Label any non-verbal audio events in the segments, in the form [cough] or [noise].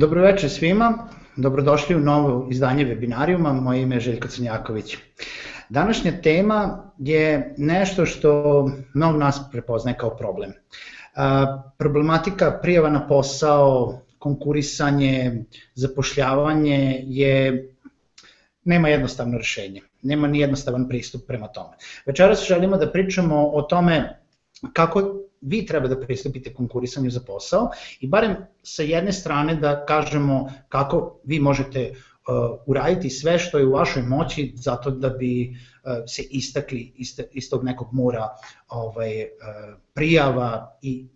Dobroveče svima, dobrodošli u novo izdanje webinarijuma, moje ime je Željko Crnjaković. Današnja tema je nešto što mnogo nas prepoznaje kao problem. Problematika prijava na posao, konkurisanje, zapošljavanje je nema jednostavno rešenje, nema ni jednostavan pristup prema tome. Večeras želimo da pričamo o tome kako vi treba da pristupite konkurisanju za posao i barem sa jedne strane da kažemo kako vi možete uh, uraditi sve što je u vašoj moći zato da bi uh, se istakli iz, tog nekog mora ovaj, uh, prijava i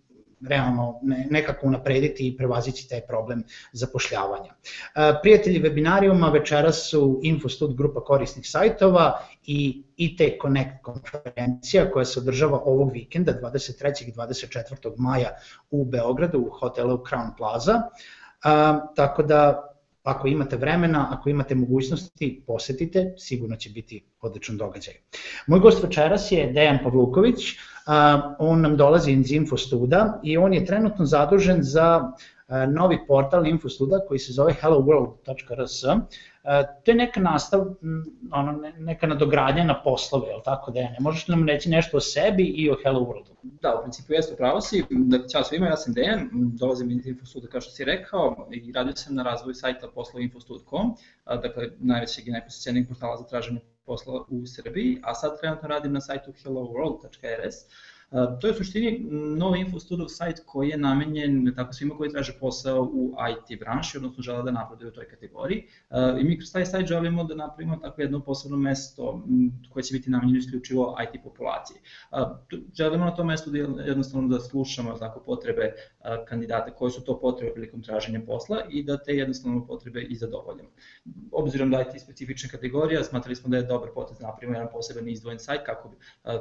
realno nekako unaprediti i prevaziti taj problem zapošljavanja. E, prijatelji webinarijuma večeras su InfoStud grupa korisnih sajtova i IT Connect konferencija koja se održava ovog vikenda 23. i 24. maja u Beogradu u hotelu Crown Plaza. A, e, tako da ako imate vremena, ako imate mogućnosti, posetite, sigurno će biti odličan događaj. Moj gost večeras je Dejan Pavluković, on nam dolazi iz Infostuda i on je trenutno zadužen za novi portal Infostuda koji se zove helloworld.rs. To je neka nastav, ono, neka nadogradnja na poslove, je tako da ne? Možeš nam reći nešto o sebi i o Hello Worldu? Da, u principu jeste pravo si. Da, ćao svima, ja sam Dejan, dolazim iz Infostuda kao što si rekao i radio sam na razvoju sajta poslovinfostud.com, dakle najvećeg i najposećenijeg portala za traženje posla u Srbiji, a sad trenutno radim na sajtu helloworld.rs To je u suštini novi infostudov sajt koji je namenjen tako svima koji traže posao u IT branši, odnosno žele da napreduju u toj kategoriji. I mi kroz taj sajt želimo da napravimo tako jedno posebno mesto koje će biti namenjeno isključivo IT populaciji. Želimo na tom mestu da jednostavno da slušamo tako potrebe kandidata, koje su to potrebe prilikom traženja posla i da te jednostavno potrebe i zadovoljimo. Obzirom da IT specifična kategorija, smatrali smo da je dobar potez da napravimo jedan poseban izdvojen sajt kako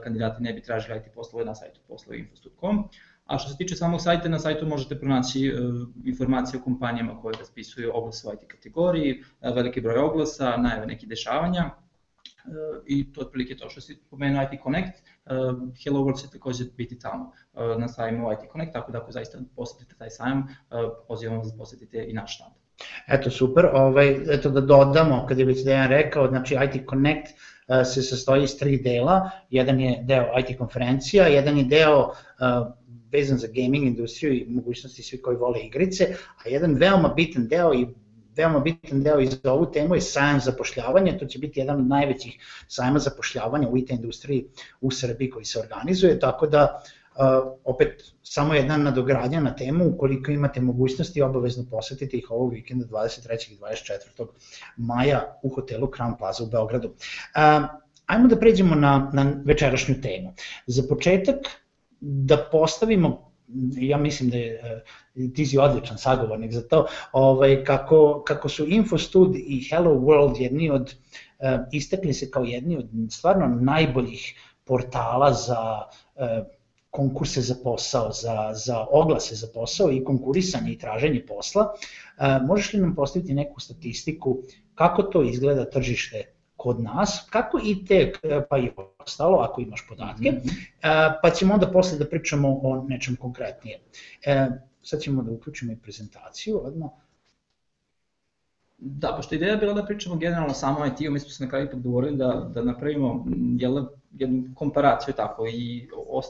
kandidati ne bi tražili IT poslove na posloveinfo.com. A što se tiče samog sajta, na sajtu možete pronaći uh, informacije o kompanijama koje raspisuju oglas u IT kategoriji, uh, veliki broj oglasa, najave nekih dešavanja, uh, i to otprilike to što si pomenuo IT Connect, Hello World će takođe biti tamo na sajmu IT Connect, tako da ako zaista posetite taj sajam, uh, pozivam vas da posetite i naš štand. Eto, super. Ovaj, eto da dodamo, kad je već Dejan rekao, znači IT Connect E, se sastoji iz tri dela. Jedan je deo IT konferencija, jedan je deo uh, vezan za gaming industriju i mogućnosti svi koji vole igrice, a jedan veoma bitan deo i veoma bitan deo i za ovu temu je sajam zapošljavanja, to će biti jedan od najvećih sajama zapošljavanja u IT industriji u Srbiji koji se organizuje, tako da Uh, opet samo jedna nadogradnja na temu, ukoliko imate mogućnosti obavezno posetite ih ovog vikenda 23. i 24. maja u hotelu Crown Plaza u Beogradu. Ajmo da pređemo na, na večerašnju temu. Za početak da postavimo ja mislim da je, uh, ti si odličan sagovornik za to, ovaj, kako, kako su InfoStud i Hello World jedni od, uh, istekli se kao jedni od stvarno najboljih portala za uh, konkurse za posao, za, za oglase za posao i konkurisanje i traženje posla, e, možeš li nam postaviti neku statistiku kako to izgleda tržište kod nas, kako i te, pa i ostalo, ako imaš podatke, mm -hmm. pa ćemo onda posle da pričamo o nečem konkretnijem. E, sad ćemo da uključimo i prezentaciju odmah. Da, pošto ideja je bila da pričamo generalno samo IT-u, mi smo se na kraju ipak dogovorili da, da napravimo jel, jednu komparaciju tako i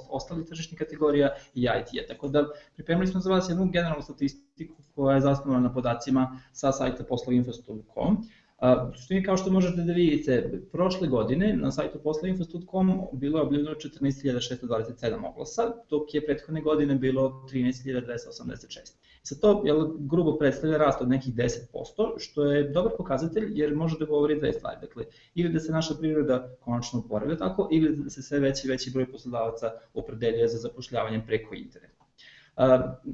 ostali tržišni kategorija i IT-a. Tako da pripremili smo za vas jednu generalnu statistiku koja je zasnovana na podacima sa sajta poslovinfo.com. U suštini, kao što možete da vidite, prošle godine na sajtu posloinfo.com bilo je objavljeno 14.627 oglasa, dok je prethodne godine bilo 13.286. Sa to jel, grubo predstavlja rast od nekih 10%, što je dobar pokazatelj jer može da govori dve stvari. Dakle, ili da se naša priroda konačno oporavlja tako, ili da se sve veći i veći broj poslodavaca opredeljuje za zapošljavanje preko interneta.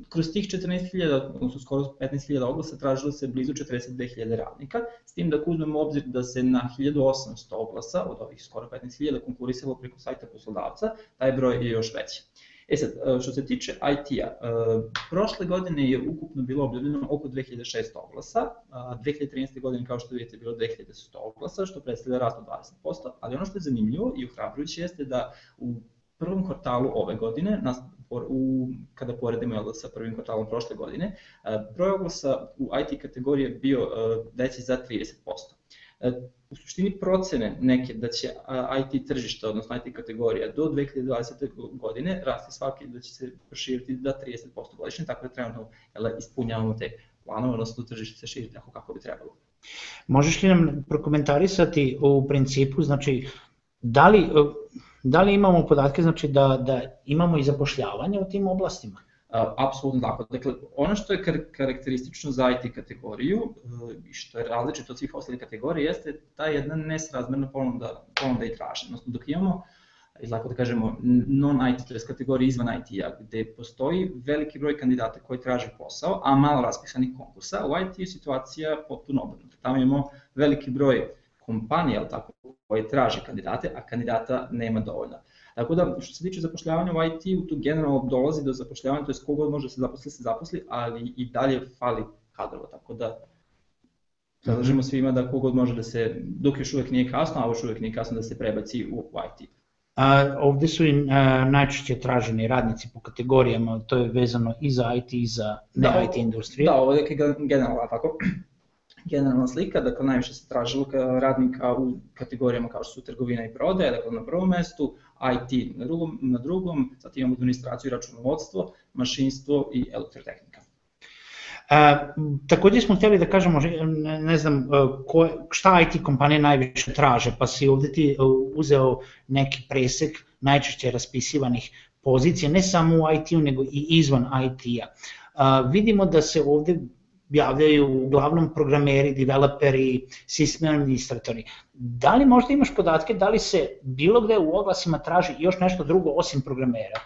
Kroz tih 14.000, odnosno skoro 15.000 oglasa tražilo se blizu 42.000 radnika, s tim da ako uzmemo obzir da se na 1800 oglasa od ovih skoro 15.000 konkurisalo preko sajta poslodavca, taj broj je još veći. E sad, što se tiče IT-a, prošle godine je ukupno bilo objavljeno oko 2600 oglasa, 2013. godine kao što vidite bilo 2100 oglasa, što predstavlja rast od 20%, ali ono što je zanimljivo i uhrabrujuće jeste da u prvom kvartalu ove godine, u, kada poredimo jel, sa prvim kvartalom prošle godine, broj oglasa u IT kategoriji je bio veći za 30%. U suštini procene neke da će IT tržišta, odnosno IT kategorija do 2020. godine rasti svaki, da će se proširiti da 30% godišnje, tako da trenutno jel, ispunjavamo te planove, odnosno tržište se širi tako kako bi trebalo. Možeš li nam prokomentarisati u principu, znači, da li, da li imamo podatke znači da, da imamo i zapošljavanje u tim oblastima? Apsolutno tako. Dakle, ono što je karakteristično za IT kategoriju e, i što je različito od svih ostalih kategorija jeste ta jedna nesrazmerna ponuda, ponuda i traženja. Odnosno, dok imamo ili tako da kažemo, non-IT, to je kategorija izvan IT-a, gde postoji veliki broj kandidata koji traže posao, a malo raspisanih konkursa, u IT je situacija potpuno obrnuta. Tamo imamo veliki broj kompanija, tako, koje traže kandidate, a kandidata nema dovoljno. Tako da, što se tiče zapošljavanja u IT-u, tu generalno dolazi do zapošljavanja, to je kogod može da se zaposli, se zaposli, ali i dalje fali kadrova, tako da predlažemo svima da kogod može da se, dok još uvek nije kasno, a još uvek nije kasno da se prebaci u, IT. A, ovde su i a, najčešće traženi radnici po kategorijama, to je vezano i za IT i za ne da, IT industrije. Da, ovo je generalno tako generalna slika, dakle najviše se tražilo radnika u kategorijama kao što su trgovina i prodaja, dakle na prvom mestu, IT na drugom, na drugom zatim imamo administraciju i računovodstvo, mašinstvo i elektrotehnika. A, takođe smo hteli da kažemo, ne, ne znam, e, ko, šta IT kompanije najviše traže, pa si ovde ti e, uzeo neki presek najčešće raspisivanih pozicija, ne samo u IT-u, nego i izvan IT-a. vidimo da se ovde javljaju uglavnom programeri, developeri, sistem administratori. Da li možda imaš podatke da li se bilo gde u oglasima traži još nešto drugo osim programera?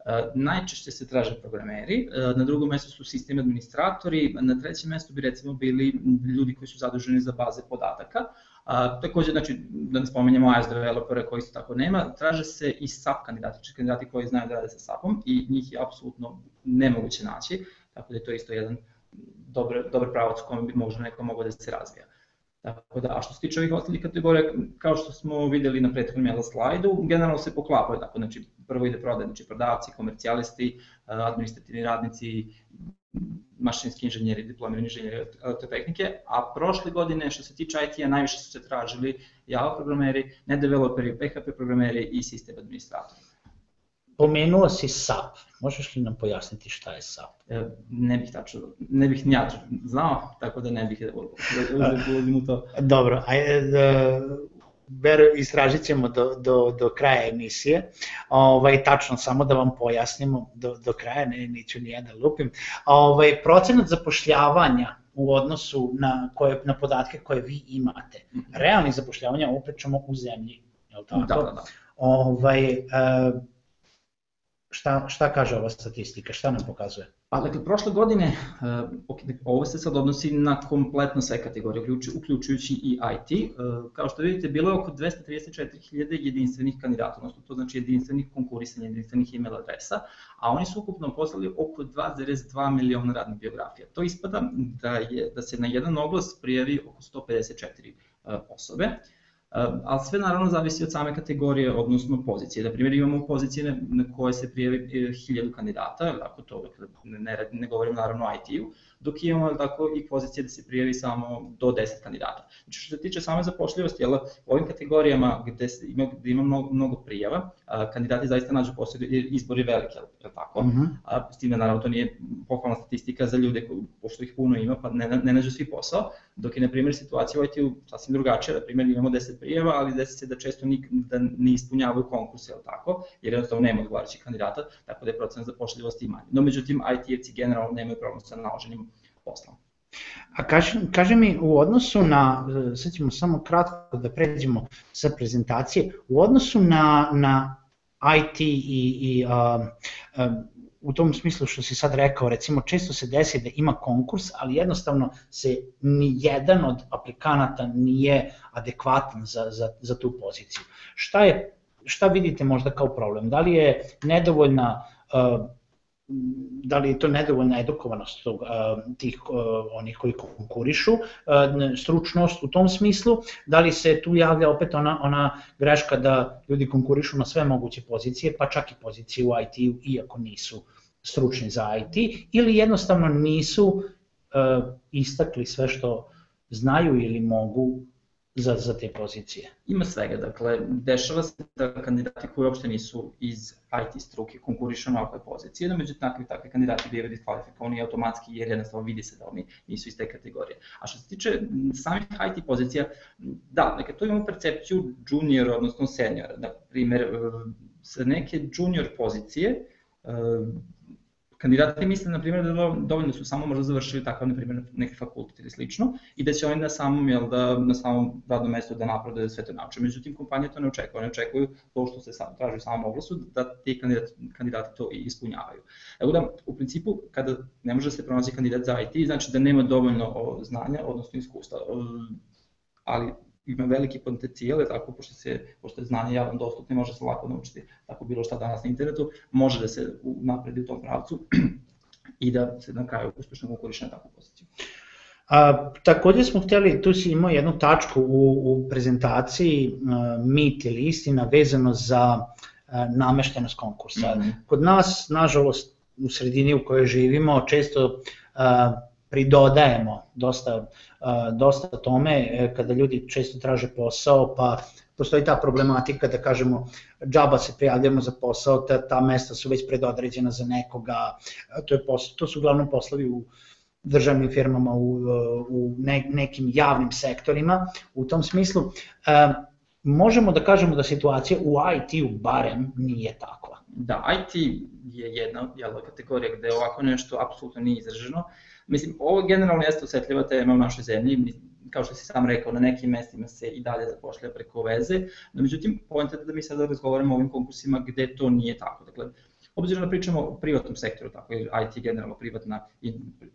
Uh, najčešće se traže programeri, uh, na drugom mestu su sistem administratori, na trećem mestu bi recimo bili ljudi koji su zaduženi za baze podataka, A, takođe, znači, da ne spomenjamo iOS developere koji isto tako nema, traže se i SAP kandidati, znači kandidati koji znaju da rade sa SAP-om i njih je apsolutno nemoguće naći, tako da je to isto jedan dobar, dobar pravac u kome bi možda neko mogao da se razvija. Tako da, a što se tiče ovih ostalih kategorija, kao što smo videli na prethodnom jela slajdu, generalno se poklapaju, tako, znači prvo ide prodaje, znači prodavci, komercijalisti, administrativni radnici, mašinski inženjeri, diplomirani inženjeri elektrotehnike, a prošle godine što se tiče IT-a najviše su se tražili Java programeri, ne developeri, PHP programeri i sistem administratori. Pomenuo si SAP, možeš li nam pojasniti šta je SAP? E, ne bih tačno, ne bih ni ja znao, tako da ne bih da ulazim u to. Dobro, ajde, da, ver, istražit ćemo do, do, do kraja emisije. Ovaj, tačno, samo da vam pojasnimo do, do kraja, ne, neću ni jedan lupim. Ovaj, procenat zapošljavanja u odnosu na, koje, na podatke koje vi imate. Mhm. Realnih zapošljavanja upričamo u zemlji, je li tako? Da, da, da. Ovaj, uh, šta, šta kaže ova statistika, šta nam pokazuje? Pa dakle, prošle godine, uh, ovo se sad odnosi na kompletno sve kategorije, uključujući i IT. Uh, kao što vidite, bilo je oko 234.000 jedinstvenih kandidata, odnosno to znači jedinstvenih konkurisanja, jedinstvenih email adresa, a oni su ukupno poslali oko 2,2 miliona radnih biografija. To ispada da, je, da se na jedan oglas prijavi oko 154 uh, osobe. Ali sve naravno zavisi od same kategorije, odnosno pozicije. Da primjer imamo pozicije na koje se prijavi e, hiljadu kandidata, ako to dakle, ne, ne govorim naravno o IT-u, dok imamo tako i pozicije da se prijavi samo do 10 kandidata. Znači što se tiče same zapošljivosti, jel, u ovim kategorijama gde, ima, gde ima mnogo, mnogo prijava, a, kandidati zaista nađu posao, jer izbor je veliki, jel, tako? Uh mhm. -huh. a, s time naravno to nije pohvalna statistika za ljude, koji, pošto ih puno ima, pa ne, ne nađu svi posao, dok je na primjer situacija u IT-u sasvim drugačija, na primjer imamo 10 prijava, ali desi se da često nik, da ne ispunjavaju konkurse, jel tako? Jer jednostavno nema odgovarajućih kandidata, tako da je procent zapošljivosti manji. No međutim, IT-evci generalno nemaju problem sa naloženjem posla. A kaži, kaži mi u odnosu na, sad ćemo samo kratko da pređemo sa prezentacije, u odnosu na, na IT i, i a, a, u tom smislu što si sad rekao, recimo često se desi da ima konkurs, ali jednostavno se ni jedan od aplikanata nije adekvatan za, za, za tu poziciju. Šta je šta vidite možda kao problem? Da li je nedovoljna uh, da li je to nedovoljna edukovanost tog, tih onih koji konkurišu, stručnost u tom smislu, da li se tu javlja opet ona, ona greška da ljudi konkurišu na sve moguće pozicije, pa čak i pozicije u IT-u, iako nisu stručni za IT, ili jednostavno nisu istakli sve što znaju ili mogu za, za te pozicije? Ima svega, dakle, dešava se da kandidati koji uopšte nisu iz IT struke konkurišu na ovakve pozicije, da među takvi, takvi kandidati bivaju diskvalifikovani automatski jer jednostavno vidi se da oni nisu iz te kategorije. A što se tiče samih IT pozicija, da, dakle, tu imamo percepciju junior, odnosno seniora. Da, primer, sa neke junior pozicije, kandidati misle, na primjer, da dovoljno su samo možda završili takav, na primjer, neki fakultet ili slično, i da će oni na samom, jel, da, na samom radnom mestu da da sve to nauče. Međutim, kompanije to ne očekuju, one očekuju to što se sam, traži u samom oglasu, da ti kandidati, kandidati to i ispunjavaju. Evo da, u principu, kada ne može da se pronaći kandidat za IT, znači da nema dovoljno znanja, odnosno iskustva. Ali ima veliki potencijal, tako, pošto, se, pošto je znanje javno dostupno, može se lako naučiti tako bilo šta danas na internetu, može da se napredi u tom pravcu i da se na kraju uspešno konkuriše na takvu poziciju. A, takođe smo hteli, tu si imao jednu tačku u, u prezentaciji a, mit ili istina vezano za a, nameštenost konkursa. Mm -hmm. Kod nas, nažalost, u sredini u kojoj živimo, često a, pridodajemo dosta, dosta tome e, kada ljudi često traže posao, pa postoji ta problematika da kažemo džaba se prijavljamo za posao, ta, ta mesta su već predodređena za nekoga, to, je posao, to su uglavnom poslovi u državnim firmama, u, u ne, nekim javnim sektorima, u tom smislu. E, možemo da kažemo da situacija u IT-u barem nije takva. Da, IT je jedna jela, kategorija gde ovako nešto apsolutno nije izraženo. Mislim, ovo generalno jeste osetljiva tema u našoj zemlji, kao što si sam rekao, na nekim mestima se i dalje zapošlja preko veze, no međutim, pojenta je da mi sada razgovaramo o ovim konkursima gde to nije tako. Dakle, obzirom da pričamo o privatnom sektoru, tako je IT generalno privatna,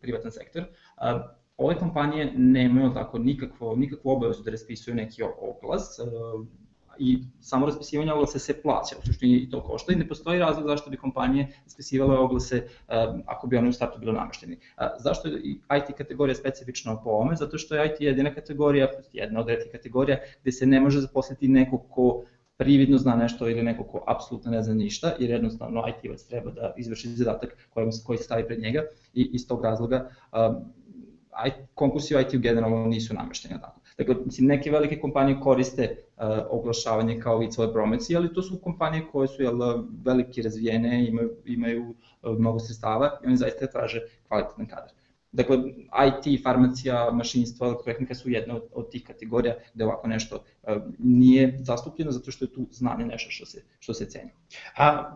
privatan sektor, ove kompanije nemaju tako nikakvo, nikakvu obavezu da raspisuju neki oglas, i samo raspisivanje oglasa se plaća, u suštini i to košta i ne postoji razlog zašto bi kompanije raspisivale oglase uh, ako bi one u startu bilo namešteni. Uh, zašto je IT kategorija specifična po ovome? Zato što je IT jedina kategorija, jedna od redkih kategorija gde se ne može zaposliti neko ko prividno zna nešto ili neko ko apsolutno ne zna ništa, jer jednostavno IT-ovac treba da izvrši zadatak koji, koji se stavi pred njega i iz tog razloga um, konkursi u IT-u generalno nisu namešteni tako. Dakle, mislim, neke velike kompanije koriste uh, oglašavanje kao vid svoje promocije, ali to su kompanije koje su jel, velike razvijene, imaju, imaju uh, mnogo sredstava i oni zaista traže kvalitetan kadar. Dakle, IT, farmacija, mašinstvo, elektrotehnika su jedna od, od tih kategorija gde ovako nešto uh, nije zastupljeno zato što je tu znanje nešto što se, što se ceni. A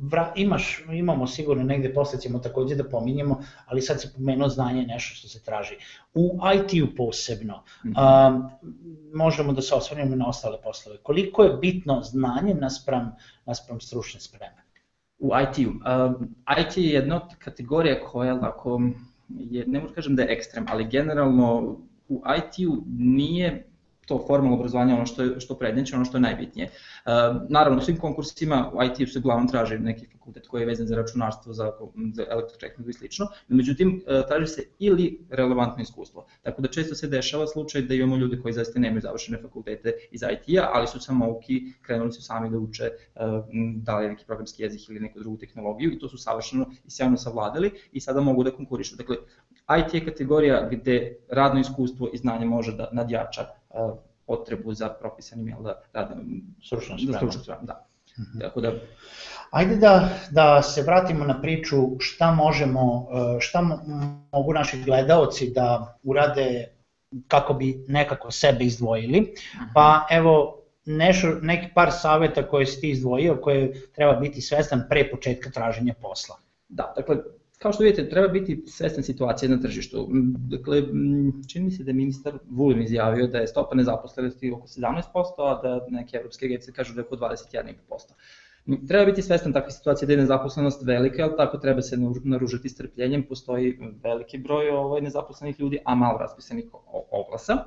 vra, imaš, imamo sigurno negde, posle ćemo takođe da pominjemo, ali sad se pomenuo znanje nešto što se traži. U IT-u posebno, mm -hmm. a, možemo da se osvrnemo na ostale poslove. Koliko je bitno znanje naspram, naspram stručne spreme? U IT-u. IT je jedna od kategorija koja, ako je, ne možda kažem da je ekstrem, ali generalno u IT-u nije to formalno obrazovanje ono što, je, što prednjeće, ono što je najbitnije. Uh, naravno, u svim konkursima u IT-u se uglavnom traži neki fakultet koji je vezan za računarstvo, za, za elektrotehniku i slično, međutim, uh, traži se ili relevantno iskustvo. Tako da često se dešava slučaj da imamo ljude koji zaista nemaju završene fakultete iz IT-a, ali su samo uki, krenuli su sami da uče uh, da li neki programski jezik ili neku drugu tehnologiju i to su savršeno i sjajno savladali i sada mogu da konkurišu. Dakle, IT je kategorija gde radno iskustvo i znanje može da nadjača potrebu za propisanim jel, da, radom, stručnom spremom. Da, da. -huh. Tako da, Ajde da, da se vratimo na priču šta možemo, e, šta mogu naši gledaoci da urade kako bi nekako sebe izdvojili. Mhm. Pa evo, nešto, neki par saveta koje si ti izdvojio, koje treba biti svestan pre početka traženja posla. Da, dakle, Kao što vidite, treba biti svestan situacije na tržištu. Dakle, čini mi se da je ministar Vulin izjavio da je stopa nezaposlenosti oko 17%, a da neke evropske agencije kažu da je oko 21,5%. Treba biti svestan takve situacije da je nezaposlenost velika, ali tako treba se naružiti strpljenjem, postoji veliki broj ovaj, nezaposlenih ljudi, a malo raspisanih oglasa.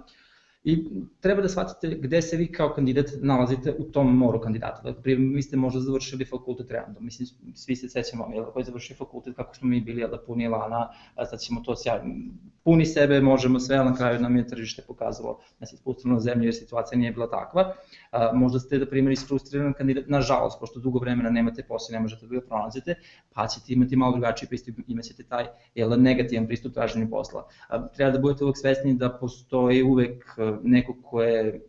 I treba da shvatite gde se vi kao kandidat nalazite u tom moru kandidata. Dakle, prije vi ste možda završili fakultet random, mislim, svi se sećamo, jel, koji je završio fakultet, kako smo mi bili, jel, da puni lana, sad ćemo to sjajno, puni sebe, možemo sve, ali na kraju nam je tržište pokazalo da se spustimo na zemlju jer situacija nije bila takva. A, možda ste, da primjer, isfrustriran kandidat, nažalost, pošto dugo vremena nemate posao, ne možete da ga pronađete, pa ćete imati malo drugačiji pristup, imaćete taj jel, negativan pristup traženju posla. A, treba da budete uvek svesni da postoji uvek neko ko je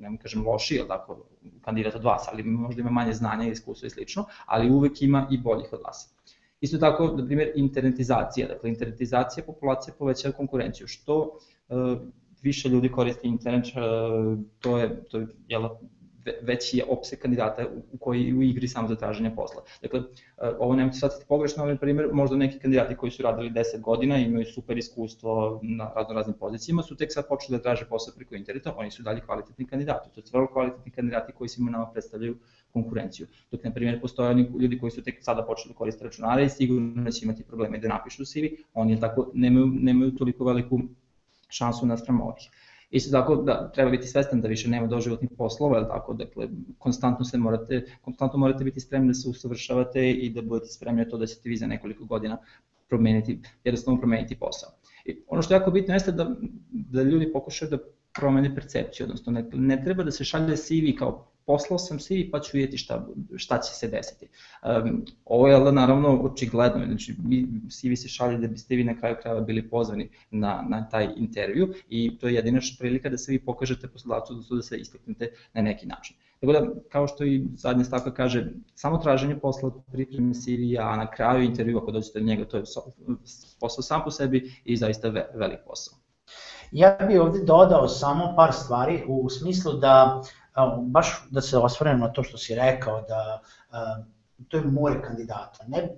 ne kažem loši, ili tako, kandidat od vas, ali možda ima manje znanja i iskustva i slično, ali uvek ima i boljih od vas. Isto tako, na primjer, internetizacija. Dakle, internetizacija populacije povećava konkurenciju. Što uh, više ljudi koristi internet, uh, to je, to je jel, veći je opseg kandidata u koji u igri samo za traženje posla. Dakle, ovo nemojte shvatiti pogrešno, ali primjer, možda neki kandidati koji su radili 10 godina imaju super iskustvo na razno raznim pozicijama, su tek sad počeli da traže posao preko interneta, oni su dalje kvalitetni kandidati. To su vrlo kvalitetni kandidati koji svima nama predstavljaju konkurenciju. Dok, na primjer, postoje oni ljudi koji su tek sada počeli da koriste računare i sigurno da će imati probleme da napišu CV, oni tako nemaju, nemaju toliko veliku šansu naspram ovih. Isto tako da treba biti svestan da više nema doživotnih poslova, je tako, dakle konstantno se morate, konstantno morate biti spremni da se usavršavate i da budete spremni na to da ćete vi za nekoliko godina promeniti, jednostavno promeniti posao. I ono što je jako bitno jeste da, da ljudi pokušaju da promene percepciju, odnosno ne, ne treba da se šalje CV kao poslao sam CV pa ću vidjeti šta, šta će se desiti. Um, ovo je naravno očigledno, znači mi CV se šalje da biste vi na kraju krajeva bili pozvani na, na taj intervju i to je jedina prilika da se vi pokažete poslodavcu da, da se istaknete na neki način. Tako da, kao što i zadnja stavka kaže, samo traženje posla, pripreme CV, a na kraju intervju ako dođete do njega, to je posao sam po sebi i zaista velik posao. Ja bih ovde dodao samo par stvari u smislu da baš da se osvrnem na to što si rekao, da to je more kandidata. Ne,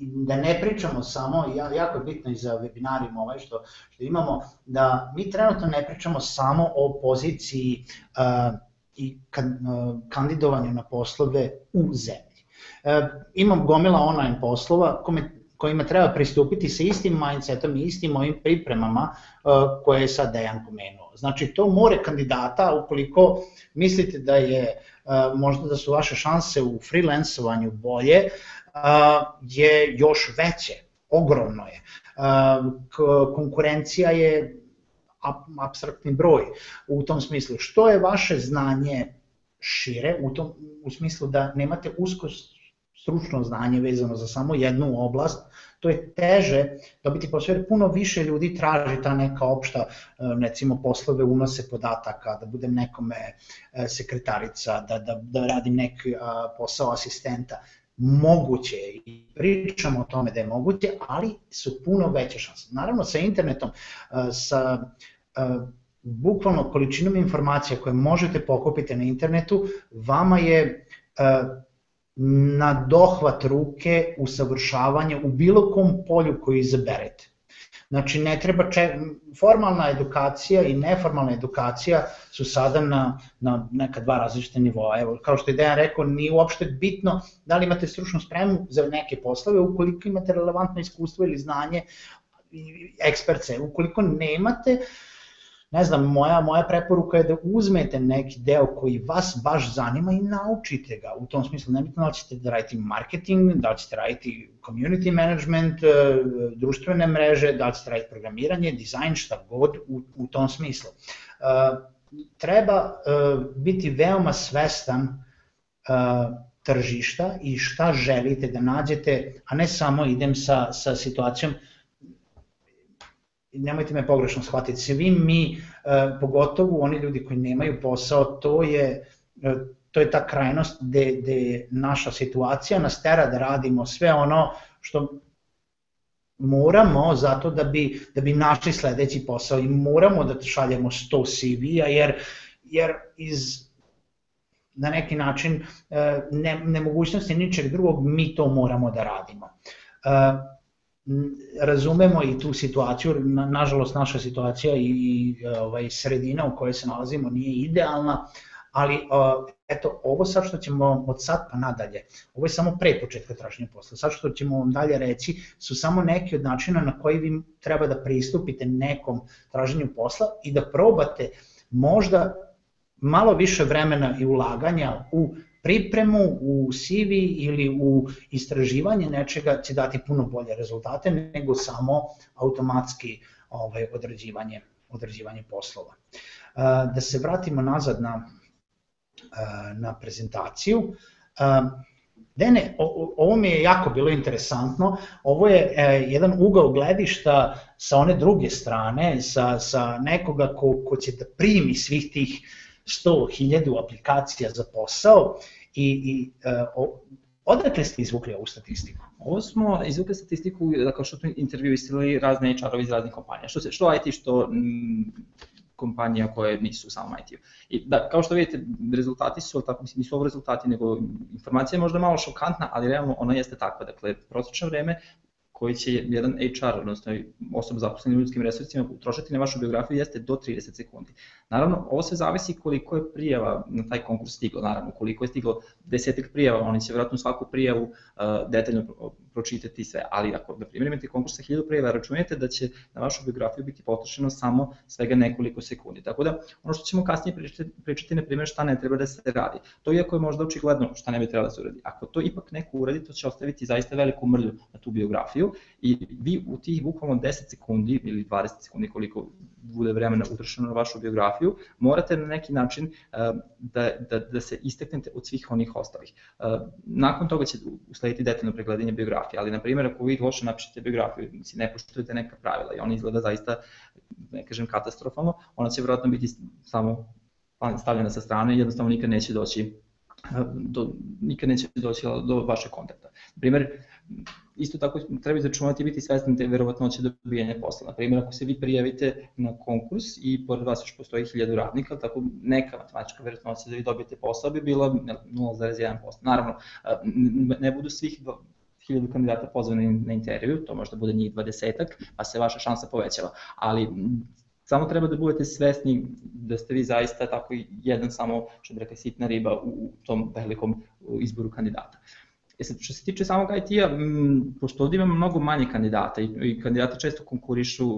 da ne pričamo samo, jako je bitno i za webinarijum ovaj što, što imamo, da mi trenutno ne pričamo samo o poziciji uh, i kandidovanju na poslove u zemlji. Imam gomila online poslova kome kojima treba pristupiti sa istim mindsetom i istim ovim pripremama uh, koje je sad Dejan pomenuo. Znači, to more kandidata, ukoliko mislite da je uh, možda da su vaše šanse u freelancovanju bolje, uh, je još veće, ogromno je. Konkurencija je abstraktni broj u tom smislu. Što je vaše znanje šire, u, tom, u smislu da nemate usko stručno znanje vezano za samo jednu oblast, to je teže dobiti posao jer puno više ljudi traži ta neka opšta, e, recimo poslove unose podataka, da budem nekome e, sekretarica, da, da, da radim neki posao asistenta. Moguće je i pričamo o tome da je moguće, ali su puno veće šanse. Naravno sa internetom, e, sa bukvalno količinom informacija koje možete pokupiti na internetu, vama je na dohvat ruke usavršavanje u bilo kom polju koji izaberete. Znači ne treba če... formalna edukacija i neformalna edukacija su sada na, na neka dva različite nivoa. Evo, kao što je Dejan rekao, nije uopšte bitno da li imate stručnu spremu za neke poslove, ukoliko imate relevantno iskustvo ili znanje eksperce. Ukoliko nemate, uh, ne znam, moja, moja preporuka je da uzmete neki deo koji vas baš zanima i naučite ga. U tom smislu, ne bitno da ćete da radite marketing, da ćete raditi community management, e, društvene mreže, da ćete raditi programiranje, dizajn, šta god u, u tom smislu. Uh, treba uh, biti veoma svestan uh, tržišta i šta želite da nađete, a ne samo idem sa, sa situacijom nemojte me pogrešno shvatiti, svi mi, e, pogotovo oni ljudi koji nemaju posao, to je, e, to je ta krajnost gde, gde naša situacija nas tera da radimo sve ono što moramo zato da bi, da bi našli sledeći posao i moramo da šaljemo 100 CV-a jer, jer iz na neki način e, ne, nemogućnosti ničeg drugog mi to moramo da radimo razumemo i tu situaciju, na, nažalost naša situacija i ovaj, sredina u kojoj se nalazimo nije idealna, ali eto, ovo sad što ćemo od sad pa nadalje, ovo je samo pre početka traženja posla, sad što ćemo vam dalje reći su samo neki od načina na koji vi treba da pristupite nekom traženju posla i da probate možda malo više vremena i ulaganja u pripremu, u CV ili u istraživanje nečega će dati puno bolje rezultate nego samo automatski ovaj, odrađivanje, odrađivanje poslova. Da se vratimo nazad na, na prezentaciju. Dene, ovo mi je jako bilo interesantno, ovo je e, jedan ugao gledišta sa one druge strane, sa, sa nekoga ko, ko će da primi svih tih 100.000 aplikacija za posao i, i e, o, odakle ste izvukli ovu statistiku? Ovo smo izvukli statistiku da kao što smo intervjuisali razne HR-ovi iz raznih kompanija, što, se, što IT, što mm, kompanija koje nisu samo IT. I da, kao što vidite, rezultati su, tako, mislim, nisu ovo rezultati, nego informacija je možda malo šokantna, ali realno ona jeste takva. Dakle, prosječno vreme koji će jedan HR, odnosno osoba zaposlena u ljudskim resursima, utrošiti na vašu biografiju jeste do 30 sekundi. Naravno, ovo sve zavisi koliko je prijava na taj konkurs stiglo, naravno, koliko je stiglo desetak prijava, oni će vjerojatno svaku prijavu uh, detaljno pročitati sve, ali ako, na primjer, imate konkurs sa 1000 prijava, računajte da će na vašu biografiju biti potrošeno samo svega nekoliko sekundi. Tako da, ono što ćemo kasnije pričati, pričati na primjer, šta ne treba da se radi. To iako je možda očigledno šta ne bi trebalo da se uradi. Ako to ipak neko uradi, to će ostaviti zaista veliku mrlju na tu biografiju i vi u tih bukvalno 10 sekundi ili 20 sekundi koliko bude vremena utrošeno na vašu biografiju, morate na neki način uh, da, da, da se isteknete od svih onih ostalih. Uh, nakon toga će uslediti detaljno pregledanje biografije, ali na primjer ako vi loše napišete biografiju, si ne poštujete neka pravila i ona izgleda zaista, ne kažem katastrofalno, ona će vjerojatno biti samo stavljena sa strane i jednostavno nikad neće doći do, nikad neće doći do vašeg kontakta. Na primjer, isto tako treba izračunati i biti svesni te verovatnoće dobijanja posla. Na primjer, ako se vi prijavite na konkurs i pored vas još postoji 1000 radnika, tako neka matematička verovatnoća da vi dobijete posao bi bila 0,1%. Naravno, ne budu svih 1000 kandidata pozvani na intervju, to možda bude njih 20 pa se vaša šansa povećava. Ali samo treba da budete svesni da ste vi zaista tako jedan samo, što bi rekli, sitna riba u tom velikom izboru kandidata. E sad, što se tiče samog IT-a, pošto ovdje imamo mnogo manje kandidata i, i kandidati često konkurišu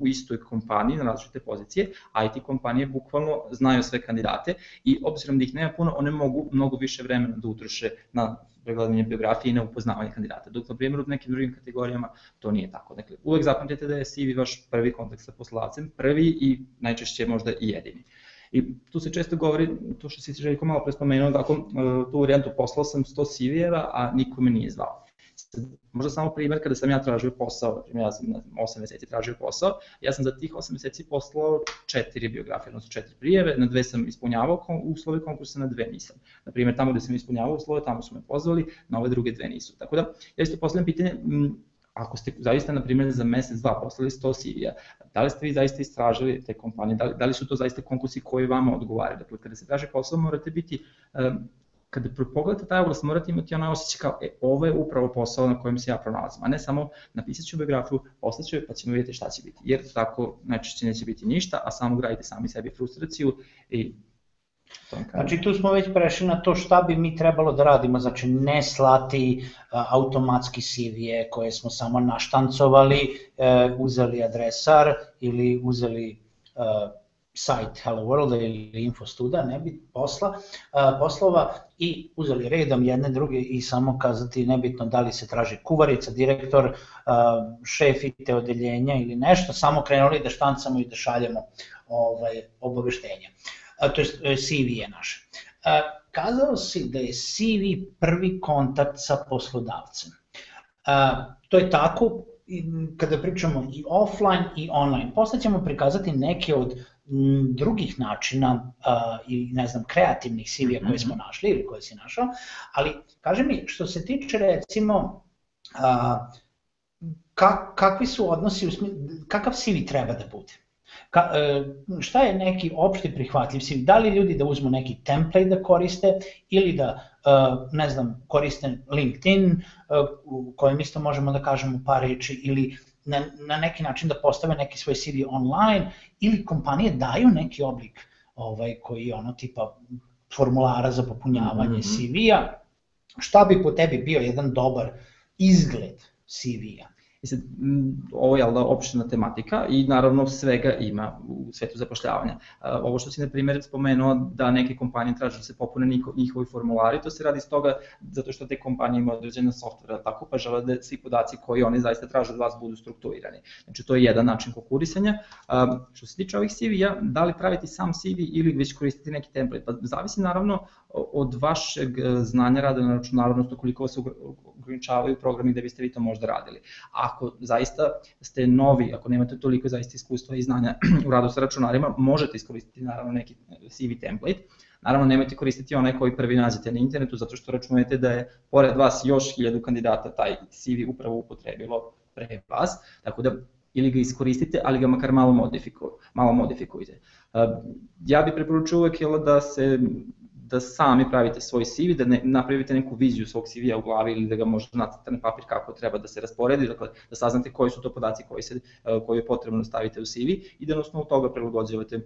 u istoj kompaniji na različite pozicije, IT kompanije bukvalno znaju sve kandidate i obzirom da ih nema puno, one mogu mnogo više vremena da utroše na pregledanje biografije i na upoznavanje kandidata. Dok, na primjer, u nekim drugim kategorijama to nije tako. Dakle, uvek zapamtite da je CV vaš prvi kontakt sa poslodavcem, prvi i najčešće možda i jedini. I tu se često govori, to što si Željko malo pre spomenuo, da ako e, tu varijantu poslao sam 100 CV-eva, a niko me nije zvao. Možda samo primjer kada sam ja tražio posao, ja sam na 8 meseci tražio posao, ja sam za tih 8 meseci poslao četiri biografije, odnosno četiri prijeve, na dve sam ispunjavao uslove konkursa, na dve nisam. Na primjer, tamo gde sam ispunjavao uslove, tamo su me pozvali, na ove druge dve nisu. Tako da, ja isto postavljam pitanje, ako ste zaista, na primjer, za mesec, dva poslali 100 CV-a, da li ste vi zaista istražili te kompanije, da li, da li su to zaista konkursi koji vama odgovaraju? Dakle, kada se traži posao, morate biti, um, kada pogledate taj oglas, morate imati onaj osjećaj kao, e, ovo je upravo posao na kojem se ja pronalazim, a ne samo napisat ću biografiju, poslaću je, pa ćemo vidjeti šta će biti, jer tako najčešće neće biti ništa, a samo gradite sami sebi frustraciju i Znači tu smo već prešli na to šta bi mi trebalo da radimo, znači ne slati uh, automatski CV-e koje smo samo naštancovali, uh, uzeli adresar ili uzeli uh, sajt Hello World ili Infostuda, ne bi posla, uh, poslova i uzeli redom jedne druge i samo kazati nebitno da li se traži kuvarica, direktor, uh, šef te odeljenja ili nešto, samo krenuli da štancamo i da šaljemo ovaj, obaveštenja. Uh, to je CV je naš. Kazao si da je CV prvi kontakt sa poslodavcem. To je tako kada pričamo i offline i online. Posle ćemo prikazati neke od drugih načina i ne znam kreativnih CV-a koje smo mhm. našli ili koje si našao, ali kaže mi što se tiče recimo kakvi su odnosi, kakav CV treba da bude? Ka, e, šta je neki opšti prihvatljiv CV? Da li ljudi da uzmu neki template da koriste ili da, e, ne znam, koriste LinkedIn, e, u kojem isto možemo da kažemo par reči, ili na, na neki način da postave neki svoj CV online, ili kompanije daju neki oblik ovaj, koji je ono tipa formulara za popunjavanje mm -hmm. CV-a, šta bi po tebi bio jedan dobar izgled CV-a? I sad, ovo je da opština tematika i naravno svega ima u svetu zapošljavanja. Ovo što si na primjer spomenuo da neke kompanije traže da se popune njihovi formulari, to se radi iz toga zato što te kompanije imaju određene softvera, tako pa žele da svi podaci koji oni zaista traže od vas budu strukturirani. Znači to je jedan način konkurisanja. Što se tiče ovih CV-a, da li praviti sam CV ili već koristiti neki template, pa zavisi naravno od vašeg e, znanja rada na računaru, odnosno koliko vas ograničavaju programi da biste vi to možda radili. Ako zaista ste novi, ako nemate toliko zaista iskustva i znanja [clears throat] u radu sa računarima, možete iskoristiti naravno neki CV template, Naravno, nemojte koristiti onaj koji prvi nađete na internetu, zato što računujete da je pored vas još hiljadu kandidata taj CV upravo upotrebilo pre vas, tako da ili ga iskoristite, ali ga makar malo, modifiku, malo modifikujte. Ja bih preporučio uvek da se da sami pravite svoj CV, da ne, napravite neku viziju svog CV-a u glavi ili da ga možete nacrtati na papir kako treba da se rasporedi, dakle da saznate koji su to podaci koji, se, e, koji je potrebno da stavite u CV i da na osnovu toga prilagođavate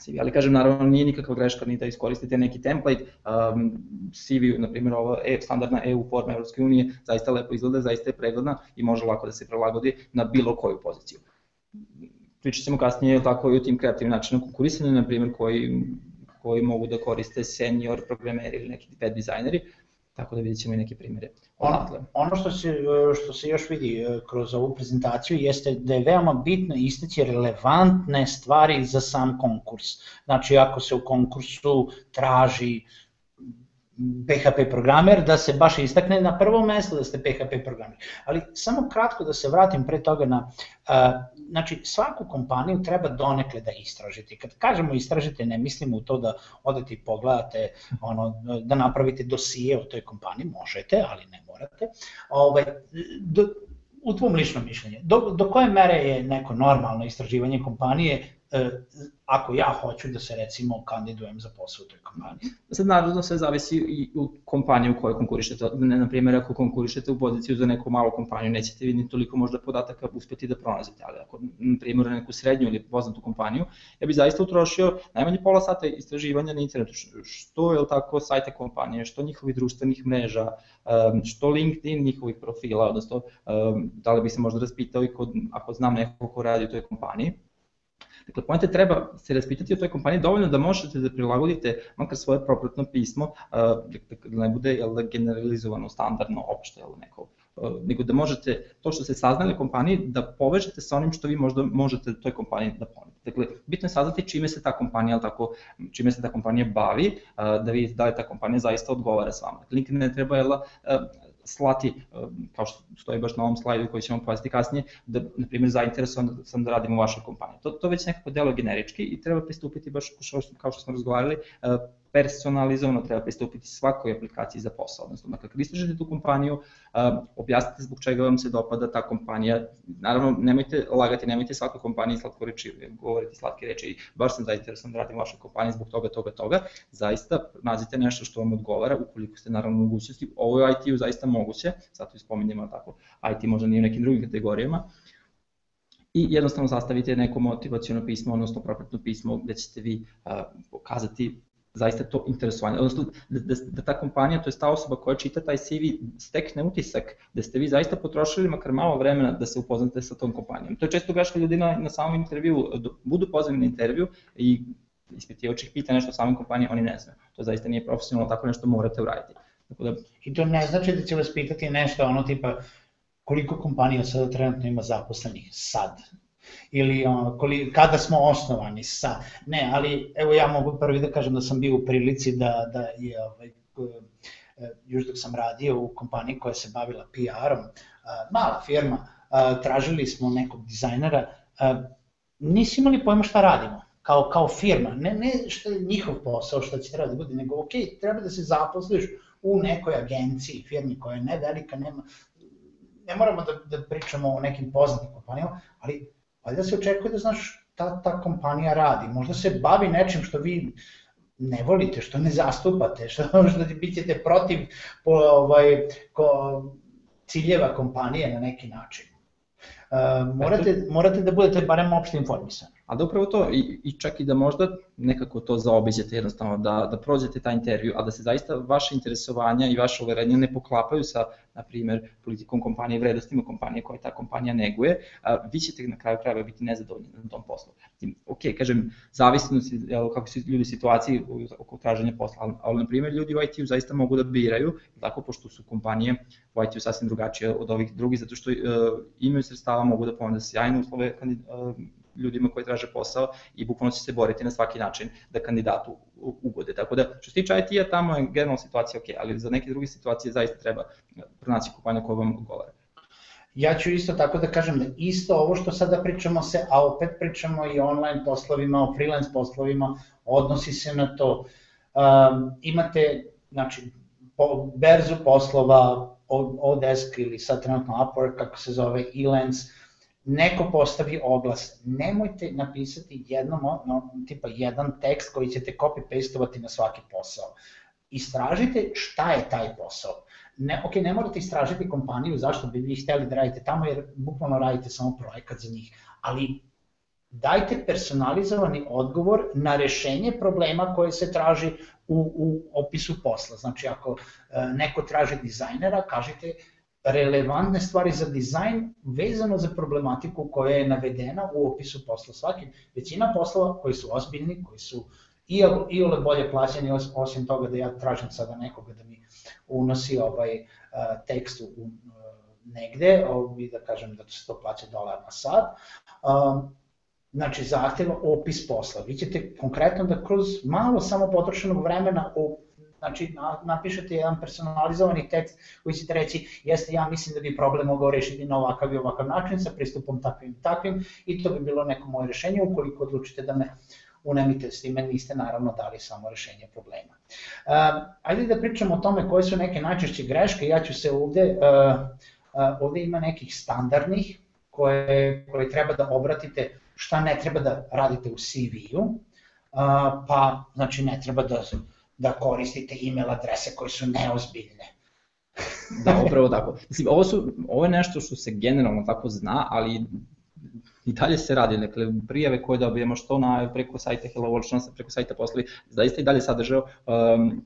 CV. Ali kažem, naravno nije nikakva greška ni da iskoristite neki template, um, CV, na primjer ova e, standardna EU forma Evropske unije, zaista lepo izgleda, zaista je pregledna i može lako da se prilagodi na bilo koju poziciju. Pričat ćemo kasnije tako i o tim kreativnim načinima konkurisanja, na primjer koji koji mogu da koriste senior programeri ili neki web dizajneri, tako da vidjet ćemo i neke primere. Ono, ono što, se, što se još vidi e, kroz ovu prezentaciju jeste da je veoma bitno istaći relevantne stvari za sam konkurs. Znači, ako se u konkursu traži PHP programer, da se baš istakne na prvo mesto da ste PHP programer. Ali samo kratko da se vratim pre toga na, uh, znači svaku kompaniju treba donekle da istražite. Kad kažemo istražite, ne mislimo u to da odete i pogledate, ono, da napravite dosije o toj kompaniji, možete, ali ne morate. Ovaj, do, u tvom ličnom mišljenju, do, do koje mere je neko normalno istraživanje kompanije ako ja hoću da se recimo kandidujem za posao u toj kompaniji. Sad naravno sve zavisi i u kompaniji u kojoj konkurišete. Na primjer, ako konkurišete u poziciju za neku malu kompaniju, nećete vi ni toliko možda podataka uspeti da pronađete, ali ako, na primjer, neku srednju ili poznatu kompaniju, ja bih zaista utrošio najmanje pola sata istraživanja na internetu, što je tako sajte kompanije, što njihovih društvenih mreža, što LinkedIn njihovih profila, odnosno da li bih se možda raspitao i kod, ako znam neko ko radi u toj kompaniji, Dakle, pojente treba se raspitati o toj kompaniji dovoljno da možete da prilagodite makar svoje propratno pismo, da ne bude jel, generalizovano, standardno, opšte ili neko nego da možete to što ste saznali kompaniji da povežete sa onim što vi možda možete toj kompaniji da ponudite. Dakle, bitno je saznati čime se ta kompanija, tako, čime se ta kompanija bavi, da vidite da li ta kompanija zaista odgovara s vama. Dakle, nikad ne treba jela, slati, um, kao što stoji baš na ovom slajdu koji ćemo pojasniti kasnije, da, na primjer, zainteresovan sam da radim u vašoj kompaniji. To, to već nekako delo generički i treba pristupiti baš kao što smo razgovarali, uh, personalizovano treba pristupiti svakoj aplikaciji za posao, odnosno dakle kad istražite tu kompaniju, uh, objasnite zbog čega vam se dopada ta kompanija, naravno nemojte lagati, nemojte svakoj kompaniji slatko reči, govoriti slatke reči, baš sam zainteresovan da radim vašoj kompaniji zbog toga, toga, toga, zaista nađite nešto što vam odgovara, ukoliko ste naravno mogućnosti, ovo je IT-u zaista moguće, zato ispominjamo tako, IT možda nije u nekim drugim kategorijama, i jednostavno sastavite neko motivacijono pismo, odnosno propratno pismo gde ćete vi uh, pokazati zaista to interesovanje, odnosno da, da, da ta kompanija, to je ta osoba koja čita taj CV, stekne utisak da ste vi zaista potrošili makar malo vremena da se upoznate sa tom kompanijom. To je često greška ljudi na, na samom intervju, budu pozvani na intervju i ispitivač ih pita nešto o samoj kompaniji, oni ne znaju. To zaista nije profesionalno, tako nešto morate uraditi. Tako da... I to ne znači da će vas pitati nešto ono tipa koliko kompanija sada trenutno ima zaposlenih sad, ili ono, koli, kada smo osnovani sa, ne, ali evo ja mogu prvi da kažem da sam bio u prilici da, da je ovaj, e, još dok sam radio u kompaniji koja se bavila PR-om, mala firma, tražili smo nekog dizajnera, nisi imali pojma šta radimo, kao, kao firma, ne, ne što je njihov posao, šta će treba da bude, nego ok, treba da se zaposliš u nekoj agenciji, firmi koja je ne velika, nema, ne moramo da, da pričamo o nekim poznatim kompanijama, ali valjda se očekuje da znaš ta, ta kompanija radi. Možda se bavi nečim što vi ne volite, što ne zastupate, [laughs] što, što bit ćete protiv po, ovaj, ko, ciljeva kompanije na neki način. Uh, morate, morate da budete barem opšte informisani. A da upravo to, i, i čak i da možda nekako to zaobiđete jednostavno, da, da prođete taj intervju, a da se zaista vaše interesovanja i vaše uverenja ne poklapaju sa, na primer, politikom kompanije, vredostima kompanije koje ta kompanija neguje, a, vi ćete na kraju krajeva biti nezadovoljni na tom poslu. Ok, kažem, zavisno kako su ljudi situaciji oko traženja posla, ali, na primer ljudi u IT-u zaista mogu da biraju, tako pošto su kompanije u IT-u sasvim drugačije od ovih drugih, zato što uh, imaju sredstava, mogu da ponude sjajne uslove uh, ljudima koji traže posao i bukvalno će se boriti na svaki način da kandidatu ugode. Tako da, što se tiče IT-a, tamo je generalna situacija ok, ali za neke druge situacije zaista treba pronaći kompanija koja vam odgovara. Ja ću isto tako da kažem isto ovo što sada pričamo se, a opet pričamo i online poslovima, o freelance poslovima, odnosi se na to. Um, imate, znači, po, berzu poslova, Odesk ili sad trenutno Upwork, kako se zove, Elance, neko postavi oglas, nemojte napisati jednom, no, tipa jedan tekst koji ćete copy-pastovati na svaki posao. Istražite šta je taj posao. Ne, ok, ne morate istražiti kompaniju zašto bi vi hteli da radite tamo, jer bukvalno radite samo projekat za njih, ali dajte personalizovani odgovor na rešenje problema koje se traži u, u opisu posla. Znači, ako e, neko traži dizajnera, kažite relevantne stvari za dizajn vezano za problematiku koja je navedena u opisu posla. Svaki, većina poslova koji su ozbiljni, koji su i, i ole bolje plaćeni, osim toga da ja tražim sada nekoga da mi unosi ovaj uh, tekst u, negde, i da kažem da se to plaća dolar na sat, uh, znači zahteva opis posla. Vi ćete konkretno da kroz malo samo potrošenog vremena Znači, napišete jedan personalizovani tekst koji ćete reći, jeste, ja mislim da bi problem mogao rešiti na ovakav i ovakav način sa pristupom takvim i takvim i to bi bilo neko moje rešenje. Ukoliko odlučite da me unemite s time, niste naravno dali samo rešenje problema. Uh, ajde da pričamo o tome koje su neke najčešće greške, ja ću se ovde, uh, uh, ovde ima nekih standardnih koje, koje treba da obratite šta ne treba da radite u CV-u, uh, pa znači ne treba da da koristite email adrese koje su neozbiljne. [laughs] da, upravo tako. Mislim, ovo, su, ovo je nešto što se generalno tako zna, ali i dalje se radi, dakle, prijave koje dobijemo što na, preko sajta Hello World, što na, preko sajta poslovi, zaista i dalje sadržao um,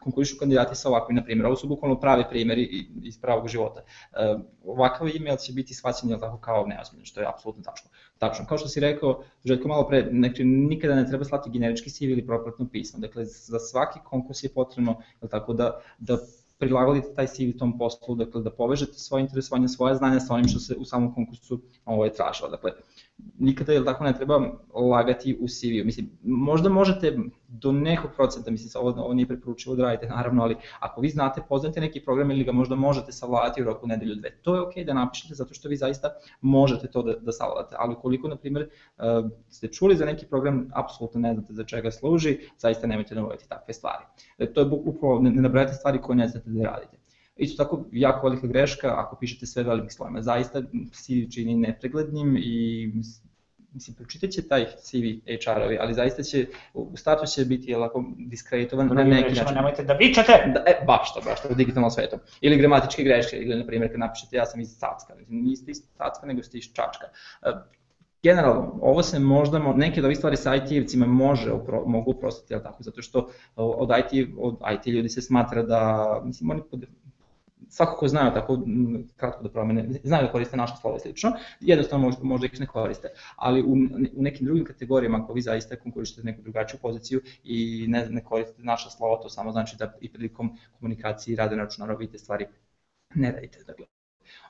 konkurišu kandidati sa ovakvim, na primjer, ovo su bukvalno pravi primjeri iz pravog života. Uh, ovakav email će biti shvaćen jel tako kao neozbiljno, što je apsolutno tačno. Tačno, kao što si rekao, Željko malo pre, znači, nikada ne treba slati generički CV ili propratno pismo. Dakle, za svaki konkurs je potrebno jel tako, da, da prilagodite taj CV tom poslu, dakle da povežete svoje interesovanje, svoje znanja sa onim što se u samom konkursu ovo je tražilo. Dakle, nikada je tako ne treba lagati u CV-u. Mislim, možda možete do nekog procenta, mislim, ovo, ovo nije preporučivo da radite, naravno, ali ako vi znate, poznate neki program ili ga možda možete savladati u roku nedelju dve, to je okej okay da napišete zato što vi zaista možete to da, da savladate, ali koliko, na primjer, uh, ste čuli za neki program, apsolutno ne znate za čega služi, zaista nemojte navoditi takve stvari. E, to je upravo, ne, ne nabrajate stvari koje ne znate da radite. Isto tako, jako velika greška ako pišete sve velikim slovima. Zaista CV čini nepreglednim i mislim, pročitat će taj CV HR-ovi, ali zaista će, u startu će biti lako diskreditovan na neki način. Nemojte da vičate! Da, e, baš to, baš to, u digitalnom svetu. Ili gramatičke greške, ili na primjer kad napišete ja sam iz Cacka, niste iz Cacka nego ste iz Čačka. E, generalno, ovo se možda, neke od ovih stvari sa IT-evcima može, mogu uprostiti, jel tako, zato što od IT, od IT ljudi se smatra da, mislim, oni svako ko znaju tako kratko da promene, znaju da koriste naše slovo i slično, jednostavno možda, možda ih ne koriste. Ali u, u nekim drugim kategorijama, ako vi zaista konkurišete neku drugačiju poziciju i ne, ne koristite naša slova, to samo znači da i prilikom komunikacije rade na računaru vidite stvari ne radite. Dakle,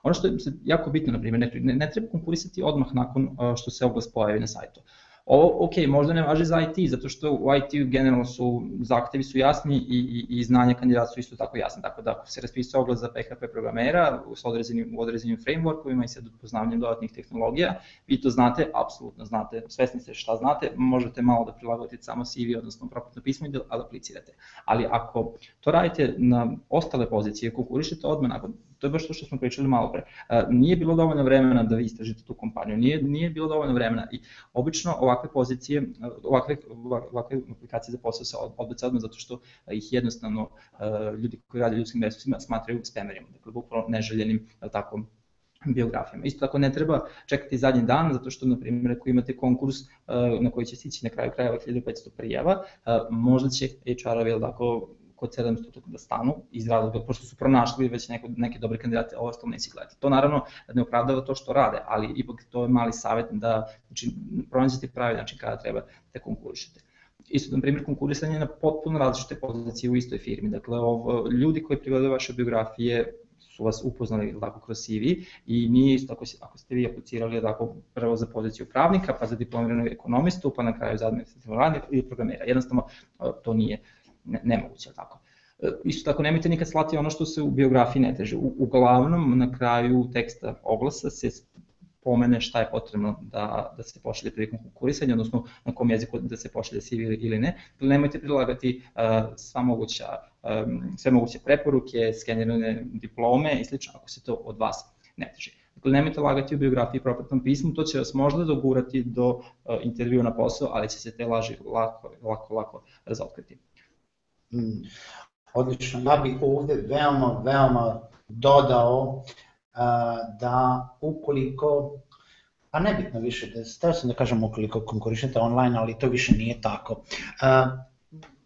Ono što je jako bitno, na primjer, ne, ne treba konkurisati odmah nakon što se oglas pojavi na sajtu. Ovo, ok, možda ne važi za IT, zato što u IT generalno su, zahtevi su jasni i, i, i znanje kandidata su isto tako jasni, tako da ako se raspisuje oglas za PHP programera s određenim, u određenim frameworkovima i sa poznavanjem dodatnih tehnologija, vi to znate, apsolutno znate, svesni ste šta znate, možete malo da prilagodite samo CV, odnosno proputno pismo i da aplicirate. Ali ako to radite na ostale pozicije, konkurišete odmah nakon to je baš to što smo pričali malo pre. Nije bilo dovoljno vremena da vi istražite tu kompaniju, nije, nije bilo dovoljno vremena i obično ovakve pozicije, ovakve, ovakve aplikacije za posao se odbaca odmah zato što ih jednostavno ljudi koji rade ljudskim resursima smatraju spamerima, dakle bukvalno neželjenim, tako, biografijama. Isto tako ne treba čekati zadnji dan, zato što, na primjer, ako imate konkurs na koji će stići na kraju krajeva 1500 prijava, možda će HR-ovi, tako, kod 700 da stanu iz razloga, pošto su pronašli već neko, neke dobre kandidate, ovo ostalo neće gledati. To naravno ne opravdava to što rade, ali ipak to je mali savjet da znači, pronađete pravi način kada treba da konkurišete isto, na primjer, konkurisanje na potpuno različite pozicije u istoj firmi. Dakle, ovo, ljudi koji prigledaju vaše biografije su vas upoznali tako kroz CV i nije isto ako, ako ste vi aplicirali tako prvo za poziciju pravnika, pa za diplomiranog ekonomistu, pa na kraju za administrativnog radnika ili programera. Jednostavno to nije ne, nemoguće, tako. E, isto tako nemojte nikad slati ono što se u biografiji ne teže. U, uglavnom na kraju teksta oglasa se pomene šta je potrebno da, da se pošalje prilikom konkurisanja, odnosno na kom jeziku da se pošalje CV ili ne. Dakle, nemojte prilagati uh, sva moguća, um, sve moguće preporuke, skenirane diplome i slično ako se to od vas ne teže. Dakle, nemojte lagati u biografiji i propratnom pismu, to će vas možda dogurati do uh, intervjua na posao, ali će se te laži lako, lako, lako razotkriti. Mm, odlično, ja bih ovde veoma, veoma dodao da ukoliko, a nebitno više, da stavio sam da kažem ukoliko konkurišete online, ali to više nije tako.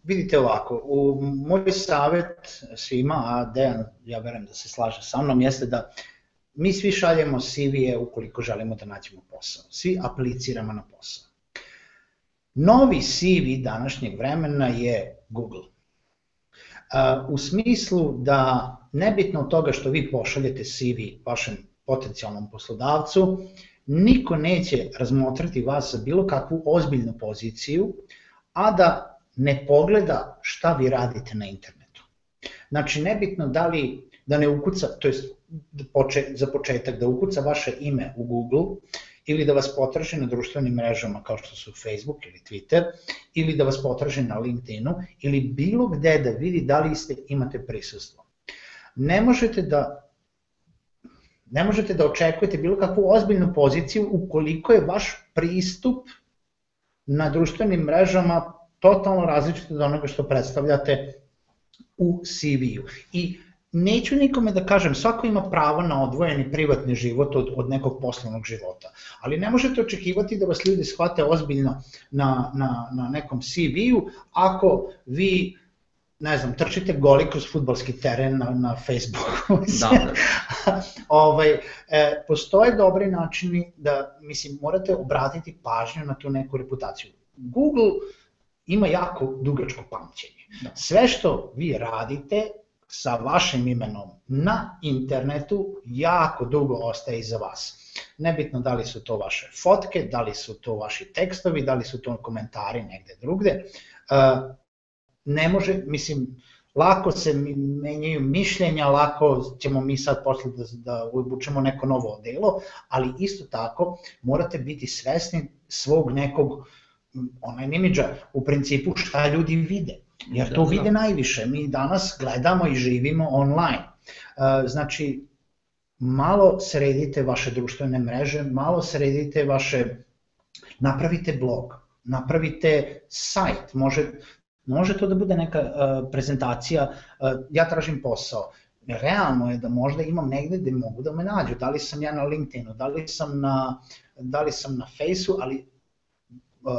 Vidite ovako, u moj savjet svima, a Dejan, ja verujem da se slaže sa mnom, jeste da mi svi šaljemo CV-e ukoliko želimo da nađemo posao. Svi apliciramo na posao. Novi CV današnjeg vremena je Google. U smislu da nebitno od toga što vi pošaljete CV vašem potencijalnom poslodavcu, niko neće razmotriti vas za bilo kakvu ozbiljnu poziciju, a da ne pogleda šta vi radite na internetu. Znači, nebitno da li, da ne ukuca, to je za početak, da ukuca vaše ime u Google, ili da vas potraži na društvenim mrežama kao što su Facebook ili Twitter, ili da vas potraži na LinkedInu, ili bilo gde da vidi da li ste, imate prisustvo ne možete da ne možete da očekujete bilo kakvu ozbiljnu poziciju ukoliko je vaš pristup na društvenim mrežama totalno različit od onoga što predstavljate u CV-u. I neću nikome da kažem, svako ima pravo na odvojeni privatni život od, od nekog poslovnog života, ali ne možete očekivati da vas ljudi shvate ozbiljno na, na, na nekom CV-u ako vi ne znam, trčite goli kroz futbalski teren na, na Facebooku. da, da. [laughs] ovaj, e, postoje dobri načini da, mislim, morate obratiti pažnju na tu neku reputaciju. Google ima jako dugačko pamćenje. Da. Sve što vi radite sa vašim imenom na internetu jako dugo ostaje iza vas. Nebitno da li su to vaše fotke, da li su to vaši tekstovi, da li su to komentari negde drugde. E, ne može, mislim, lako se menjaju mišljenja, lako ćemo mi sad posle da, da obučemo neko novo delo, ali isto tako morate biti svesni svog nekog online imidža, u principu šta ljudi vide, jer to da, da. vide najviše. Mi danas gledamo i živimo online. E, znači, malo sredite vaše društvene mreže, malo sredite vaše, napravite blog, napravite sajt, može, Može to da bude neka uh, prezentacija, uh, ja tražim posao, realno je da možda imam negde gde mogu da me nađu, da li sam ja na LinkedInu, da li sam na, da li sam na Faceu, ali uh,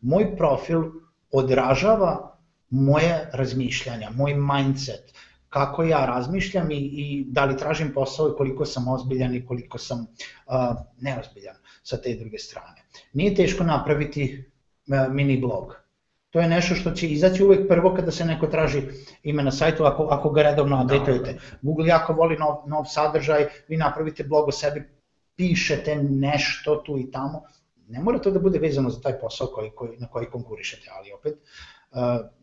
moj profil odražava moje razmišljanja, moj mindset, kako ja razmišljam i, i da li tražim posao i koliko sam ozbiljan i koliko sam uh, neozbiljan sa te druge strane. Nije teško napraviti uh, mini blog To je nešto što će izaći uvek prvo kada se neko traži ime na sajtu, ako, ako ga redovno updateujete. Da. Google jako voli nov, nov sadržaj, vi napravite blog o sebi, pišete nešto tu i tamo. Ne mora to da bude vezano za taj posao koji, koji, na koji konkurišete, ali opet, uh,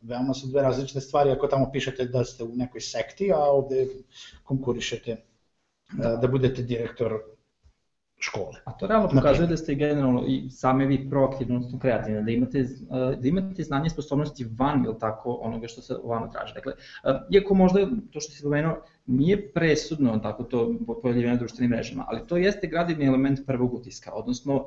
veoma su dve različite stvari ako tamo pišete da ste u nekoj sekti, a ovde konkurišete uh, da budete direktor škole. A to realno pokazuje da ste generalno i same vi proaktivno, odnosno kreativni, da imate, da imate znanje i sposobnosti van, ili tako, onoga što se vama traži. Dakle, iako možda to što si spomenuo, nije presudno tako to pojavljivanje na društvenim mrežama, ali to jeste gradivni element prvog utiska, odnosno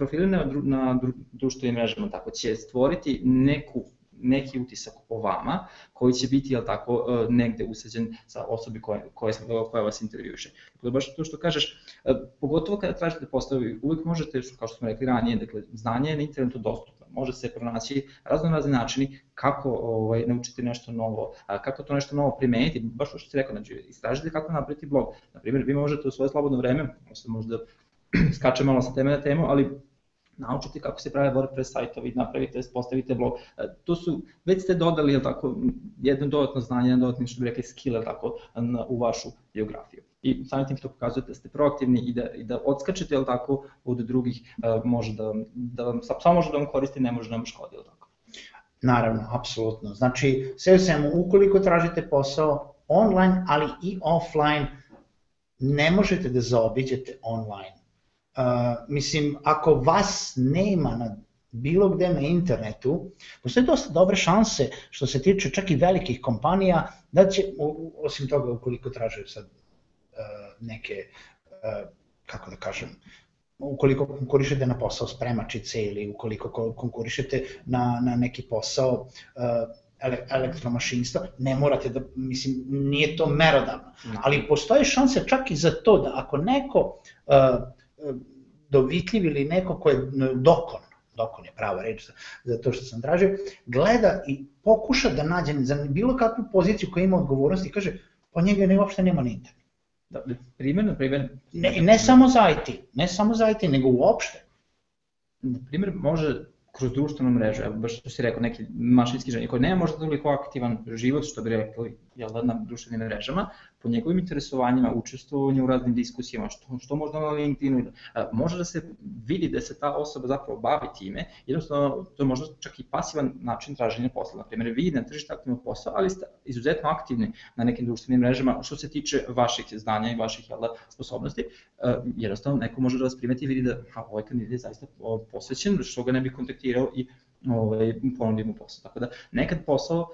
profili na, na društvenim mrežama tako će stvoriti neku neki utisak o vama koji će biti jel tako e, negde usađen sa osobi koje, koje, koja vas intervjuše. Dakle, baš to što kažeš, e, pogotovo kada tražite postavu, uvek možete, kao što smo rekli ranije, dakle, znanje je na internetu dostupno, može se pronaći razno razni načini kako ovaj, naučiti nešto novo, kako to nešto novo primeniti, baš što ste rekao, znači istražite kako napraviti blog. Naprimjer, vi možete u svoje slobodno vreme, možda [clears throat] skače malo sa teme na temu, ali naučite kako se prave WordPress sajtovi, napravite, postavite blog. E, to su, već ste dodali jel tako, jedno dodatno znanje, jedno dodatno što bi rekli skill jel tako, u vašu biografiju. I samim tim što pokazujete da ste proaktivni i da, i da odskačete jel tako, od drugih, e, može da, da vam, samo može da vam koristi, ne može da vam škodi jel tako. Naravno, apsolutno. Znači, sve u svemu, ukoliko tražite posao online, ali i offline, ne možete da zaobiđete online mislim, ako vas nema na bilo gde na internetu, postoje dosta dobre šanse što se tiče čak i velikih kompanija, da će, osim toga ukoliko traže sad uh, neke, uh, kako da kažem, ukoliko konkurišete na posao spremačice ili ukoliko konkurišete na, na neki posao elektromašinstva, ne morate da, mislim, nije to merodavno, no. ali postoje šanse čak i za to da ako neko dovitljiv ili neko ko je dokon, dokon je prava reč za, za to što sam tražio, gleda i pokuša da nađe za bilo kakvu poziciju koja ima odgovornost i kaže, pa njega ne uopšte nema na internetu. Da, primjer, primjer. Ne, ne samo za IT, ne samo za IT, nego uopšte. Na primjer, može kroz društvenu mrežu, evo baš što si rekao, neki mašinski ženje koji nema možda toliko aktivan život, što bi rekli, jel da, na društvenim mrežama, po njegovim interesovanjima, učestvovanje u raznim diskusijama, što, što možda na LinkedInu, može da se vidi da se ta osoba zapravo bavi time, jednostavno to je možda čak i pasivan način traženja posla. Na primjer, vi na tržištu aktivnog posla, ali ste izuzetno aktivni na nekim društvenim mrežama što se tiče vaših znanja i vaših jel, da, sposobnosti, jednostavno neko može da vas primeti i vidi da ovaj kandidat je zaista posvećen, što ga ne bi kontaktirao i ovaj, ponudimo posao. Tako da nekad posao,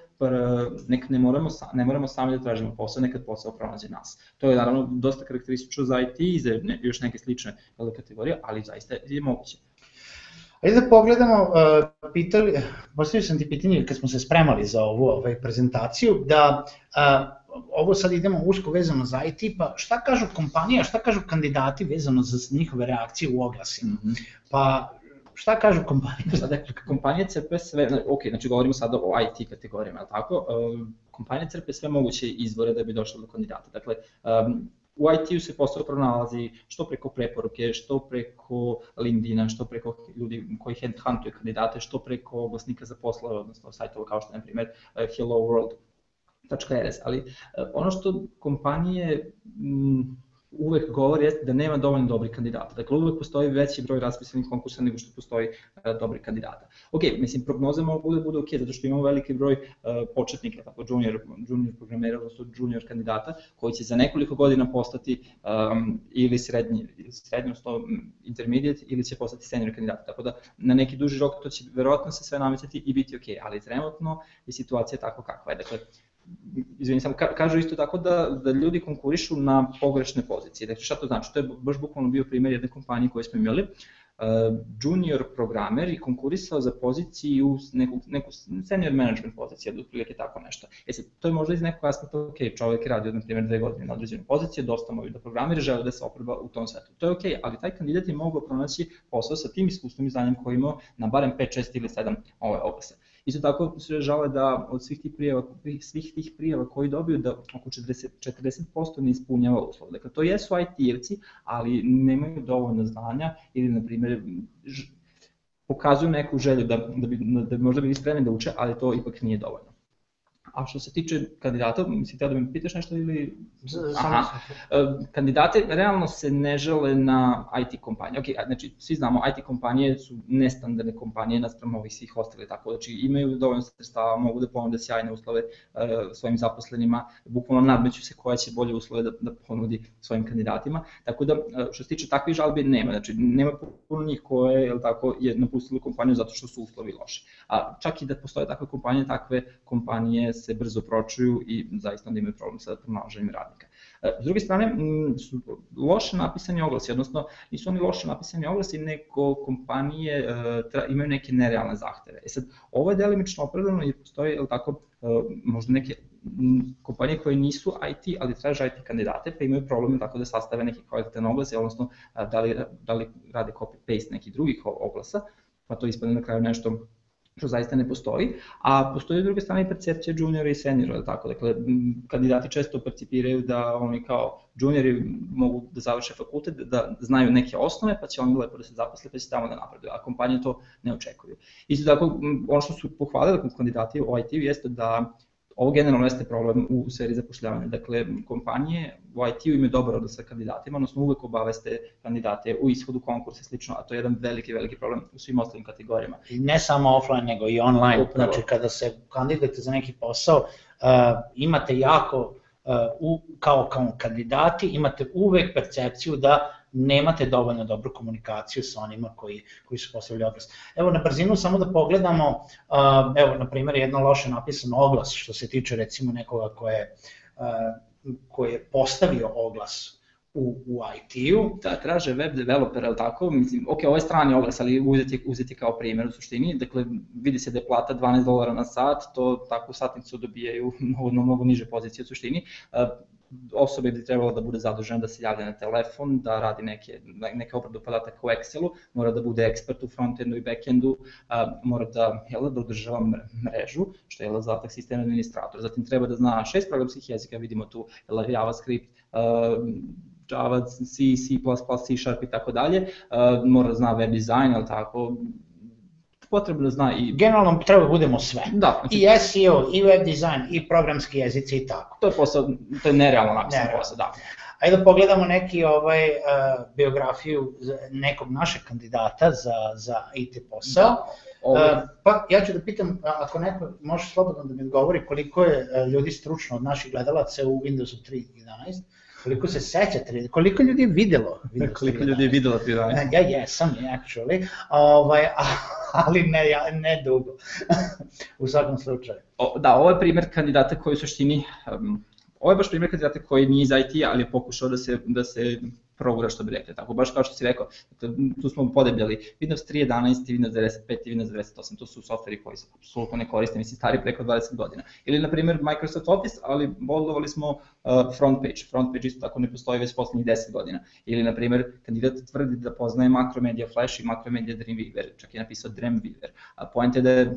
nekad ne moramo, ne moramo sami da tražimo posao, nekad posao pronađe nas. To je naravno dosta karakteristično za IT i za ne, još neke slične kategorije, ali zaista je moguće. Ajde da pogledamo, uh, pitali, postavio sam ti pitanje kad smo se spremali za ovu ovaj, prezentaciju, da uh, ovo sad idemo usko vezano za IT, pa šta kažu kompanija, šta kažu kandidati vezano za njihove reakcije u oglasima? Mm -hmm. Pa šta kažu kompanije? Sada, kompanije crpe sve, ok, znači govorimo sada o IT kategorijama, ali tako? Kompanije crpe sve moguće izvore da bi došlo do kandidata. Dakle, um, u IT-u se posao pronalazi što preko preporuke, što preko LinkedIna, što preko ljudi koji headhuntuju kandidate, što preko oglasnika za poslove, odnosno sajtova kao što je, na primjer, Hello World.rs, ali ono što kompanije uvek govori jeste da nema dovoljno dobrih kandidata. Dakle, uvek postoji veći broj raspisanih konkursa nego što postoji uh, dobrih kandidata. Ok, mislim, prognoze mogu da bude ok, zato što imamo veliki broj uh, početnika, tako junior, junior programera, odnosno junior kandidata, koji će za nekoliko godina postati um, ili srednji, srednji, odnosno intermediate, ili će postati senior kandidata. Tako da na neki duži rok to će verovatno se sve namećati i biti ok, ali trenutno je situacija tako kakva je. Dakle, izvini sam, kažu isto tako da, da ljudi konkurišu na pogrešne pozicije. Dakle, šta to znači? To je baš bukvalno bio primjer jedne kompanije koje smo imali. Uh, junior programer i konkurisao za poziciju neku, neku senior management poziciju, da otprilike tako nešto. E sad, to je možda iz nekog aspekta, ok, čovjek je radio, na primjer, dve godine na određenoj poziciji, dosta moju da programer žele da se oproba u tom svetu. To je ok, ali taj kandidat je mogao pronaći posao sa tim iskustvom i znanjem koji imao na barem 5, 6 ili 7 ove oblasti. Isto tako se žale da od svih tih prijava, svih tih prijava koji dobiju da oko 40, 40% ne ispunjava uslov. Dakle, to jesu IT-evci, ali nemaju dovoljno znanja ili, na primjer, pokazuju neku želju da, da, bi, da bi možda bili spremni da uče, ali to ipak nije dovoljno. A što se tiče kandidata, misli da mi pitaš nešto ili... Aha. E, kandidate realno se ne žele na IT kompanije. Ok, znači svi znamo, IT kompanije su nestandardne kompanije naspram ovih svih ostali, tako znači imaju dovoljno sredstava, mogu da ponude sjajne uslove uh, svojim zaposlenima, bukvalno nadmeću se koja će bolje uslove da, da ponudi svojim kandidatima. Tako da, e, što se tiče takvih žalbi, nema. Znači, nema puno njih koje je, tako, je napustilo kompaniju zato što su uslovi loši. A čak i da postoje takve kompanije, takve kompanije se brzo pročuju i zaista onda imaju problem sa pronalaženjem radnika. S druge strane, su loše napisani oglasi, odnosno nisu oni loše napisani oglasi, nego kompanije imaju neke nerealne zahteve. E sad, ovo je delimično opravdano i postoji, je tako, možda neke kompanije koje nisu IT, ali traže IT kandidate, pa imaju problem tako da sastave neki kvalitetan oglas, odnosno da li, da li rade copy-paste nekih drugih oglasa, pa to ispadne na kraju nešto što zaista ne postoji, a postoji s druge strane i percepcija juniora i seniora, tako, dakle, kandidati često percipiraju da oni kao juniori mogu da završe fakultet, da znaju neke osnove, pa će oni lepo da se zaposle, pa će tamo da napreduju, a kompanije to ne očekuju. Isto tako, ono što su pohvalili kandidati u IT jeste da Ovo generalno jeste problem u sferi zapošljavanja. Dakle, kompanije u IT-u imaju dobar odnos sa kandidatima, odnosno uvek obaveste kandidate u ishodu konkursa i slično, a to je jedan veliki, veliki problem u svim ostalim kategorijama. Ne samo offline, nego i online. Upravo. Znači, kada se kandidate za neki posao, uh, imate jako, uh, u, kao, kao kandidati, imate uvek percepciju da nemate dovoljno dobru komunikaciju sa onima koji, koji su postavili oglas. Evo na brzinu samo da pogledamo, uh, evo na primjer jedno loše napisano oglas što se tiče recimo nekoga ko je, uh, ko je postavio oglas u, u IT-u. Da, traže web developer, ali tako, mislim, ok, ovo je strani oglas, ali uzeti, uzeti kao primjer u suštini, dakle, vidi se da je plata 12 dolara na sat, to takvu satnicu dobijaju [laughs] mnogo, mnogo niže pozicije u suštini. Osobe bi trebalo da bude zadužena da se javlja na telefon, da radi neke, neke obradu podataka u Excelu, mora da bude ekspert u frontendu i backendu, a, mora da, jel, da održava mrežu, što je zadatak sistema administrator. Zatim treba da zna šest programskih jezika, vidimo tu jel, JavaScript, a, Java, C, C++, C Sharp i tako dalje, mora da zna web design, ali tako, potrebno zna i... Generalno treba da budemo sve. Da. Znači... I SEO, i web design, i programski jezici i tako. To je posao, to je nerealno napisan posao, da. Ajde da pogledamo neki ovaj uh, biografiju nekog našeg kandidata za, za IT posao. Da. Ovaj... Uh, pa ja ću da pitam, ako neko može slobodno da mi odgovori koliko je uh, ljudi stručno od naših gledalaca u Windowsu 3.11, koliko se sećate, koliko ljudi je videlo? Windows koliko ljudi je videlo 3.11? Ja jesam, actually, ovaj, [laughs] ali ne, ne dugo, [laughs] u svakom slučaju. O, da, ovo je primer kandidata koji u suštini, um, ovo je baš primer kandidata koji nije iz IT, ali je pokušao da se, da se progura što bi rekli, tako baš kao što si rekao, tu smo podebljali Windows 3.11 i Windows 95 i Windows 98, to su softveri koji se apsolutno ne koriste, mislim stari preko 20 godina. Ili na primjer Microsoft Office, ali boldovali smo uh, front page, front page isto tako ne postoji već poslednjih 10 godina. Ili na primjer kandidat tvrdi da poznaje Macromedia Flash i Macromedia Dreamweaver, čak je napisao Dreamweaver. A point je da je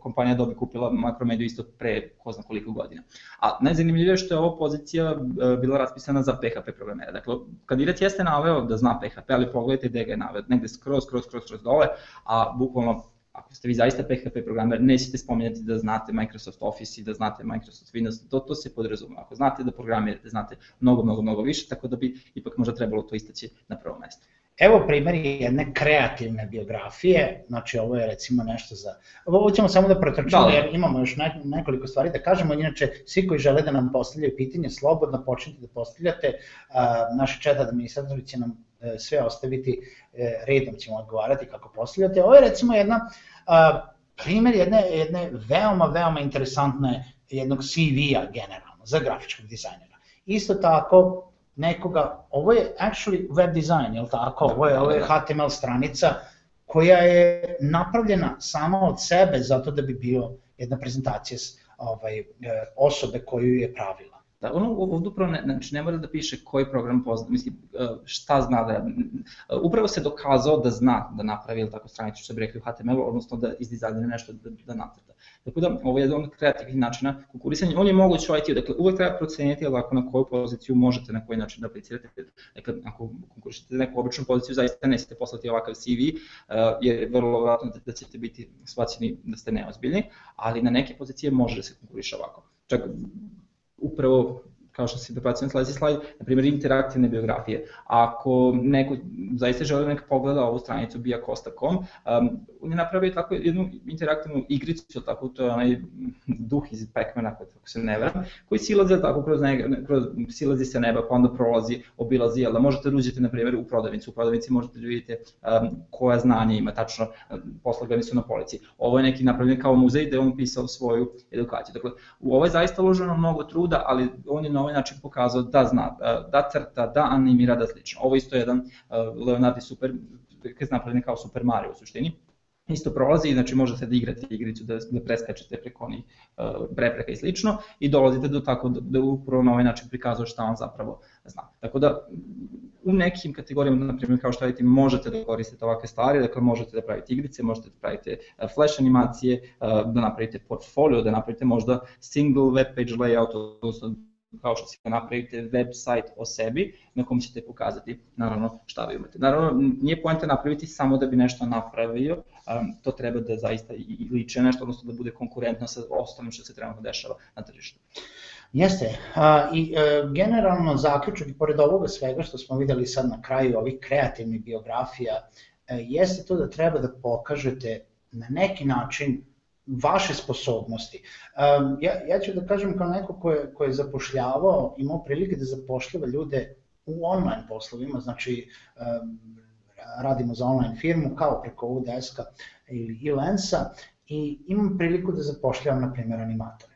kompanija Adobe kupila Macromedia isto pre ko zna koliko godina. A najzanimljivije što je ova pozicija uh, bila raspisana za PHP programera. Dakle, kandidat kandidat jeste naveo da zna PHP, ali pogledajte gde ga je naveo, negde skroz, skroz, skroz, skroz dole, a bukvalno ako ste vi zaista PHP programer, nećete spominjati da znate Microsoft Office i da znate Microsoft Windows, to, to se podrazume. Ako znate da programirate, znate mnogo, mnogo, mnogo više, tako da bi ipak možda trebalo to istaći na prvo mesto. Evo primer jedne kreativne biografije, znači ovo je recimo nešto za... Ovo ćemo samo da pretrčimo da. jer imamo još nekoliko stvari da kažemo, inače svi koji žele da nam postavljaju pitanje, slobodno počnite da postavljate, naš chat administrator će nam e, sve ostaviti, e, redom ćemo odgovarati kako postavljate. Ovo je recimo jedna primer jedne, jedne veoma, veoma interesantne jednog CV-a generalno za grafičkog dizajnera. Isto tako, nekoga, ovo je actually web design, je li tako? Ovo je, ovo je HTML stranica koja je napravljena sama od sebe zato da bi bio jedna prezentacija ovaj, e, osobe koju je pravila. Da, ono ovdje upravo ne, znači ne mora da piše koji program pozna, mislim, e, šta zna da, e, upravo se dokazao da zna da napravi ili tako stranicu, što bi rekli u HTML, odnosno da izdizajnira nešto da, da nacrta. Tako da, ovo je jedan od kreativnih načina konkurisanja. On je moguć u IT, dakle uvek treba proceniti ovako na koju poziciju možete, na koji način da aplicirate. Dakle, ako konkurisate neku običnu poziciju, zaista nećete poslati ovakav CV, uh, jer je vrlo vratno da, da ćete biti shvaćeni da ste neozbiljni, ali na neke pozicije može da se konkuriše ovako. Čak upravo kao što se prebacio na sledeći slajd, na primjer interaktivne biografije. Ako neko zaista želi da neka pogleda ovu stranicu biacosta.com, um, on je napravio tako jednu interaktivnu igricu, tako to je onaj duh iz Pac-mana, ako se ne vera, koji silaze tako kroz, ne, kroz silazi se neba, pa onda prolazi, obilazi, ali da možete da uđete, na primjer, u prodavnicu. U prodavnici možete da vidite um, koja znanja ima, tačno poslagani su na polici. Ovo je neki napravljen kao muzej gde on pisao svoju edukaciju. Dakle, u ovo je zaista uloženo mnogo truda, ali on je na način pokazao da zna, da crta, da animira, da slično. Ovo isto je jedan Leonardi super, napravljen kao Super Mario u suštini, isto prolazi, znači možete da igrate igricu, da, da preskačete preko onih uh, prepreka i slično i dolazite do tako da, da upravo na ovaj način prikazuje šta on zapravo zna. Tako da u nekim kategorijama, na primjer kao što vidite, možete da koristite ovakve stvari, dakle možete da pravite igrice, možete da pravite flash animacije, da napravite portfolio, da napravite možda single web page layout, odnosno kao što ćete napravite website o sebi na kom ćete pokazati naravno šta vi imate. Naravno, nije poenta napraviti samo da bi nešto napravio, um, to treba da zaista i liče nešto, odnosno da bude konkurentno sa ostalim što se trenutno dešava na tržištu. Jeste, a, i e, generalno zaključak i pored ovoga svega što smo videli sad na kraju ovih kreativnih biografija, e, jeste to da treba da pokažete na neki način vaše sposobnosti. Um, ja, ja ću da kažem kao neko ko je, ko je zapošljavao, imao prilike da zapošljava ljude u online poslovima, znači um, radimo za online firmu kao preko Udeska ili Elensa i imam priliku da zapošljavam, na primjer, animatore.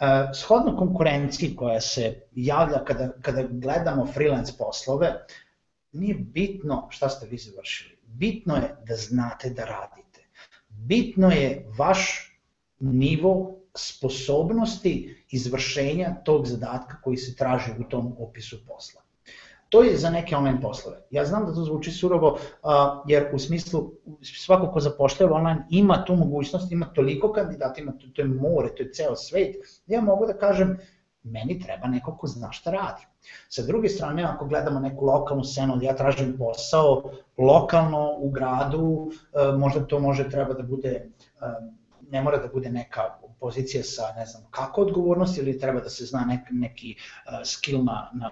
Uh, shodno konkurenciji koja se javlja kada, kada gledamo freelance poslove, nije bitno šta ste vi završili. Bitno je da znate da radite. Bitno je vaš nivo sposobnosti izvršenja tog zadatka koji se traži u tom opisu posla. To je za neke online poslove. Ja znam da to zvuči surovo, jer u smislu svako ko zapošljava online ima tu mogućnost, ima toliko kandidata, ima to, to je more, to je ceo svet. Ja mogu da kažem, meni treba neko ko zna šta radi. Sa druge strane, ako gledamo neku lokalnu scenu, ja tražim posao lokalno u gradu, možda to može treba da bude ne mora da bude neka pozicija sa ne znam kako odgovornost ili treba da se zna nek, neki uh, skill na, na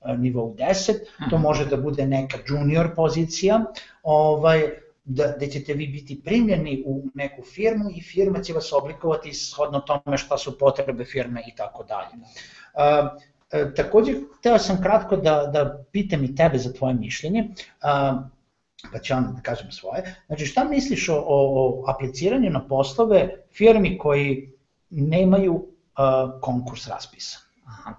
uh, nivou 10, to mhm. može da bude neka junior pozicija, ovaj, da, da ćete vi biti primljeni u neku firmu i firma će vas oblikovati shodno tome šta su potrebe firme i tako dalje. Uh, takođe, hteo sam kratko da, da pitam i tebe za tvoje mišljenje. Uh, pa ću onda da kažem svoje. Znači šta misliš o, o apliciranju na poslove firmi koji nemaju uh, konkurs raspisan? Aha.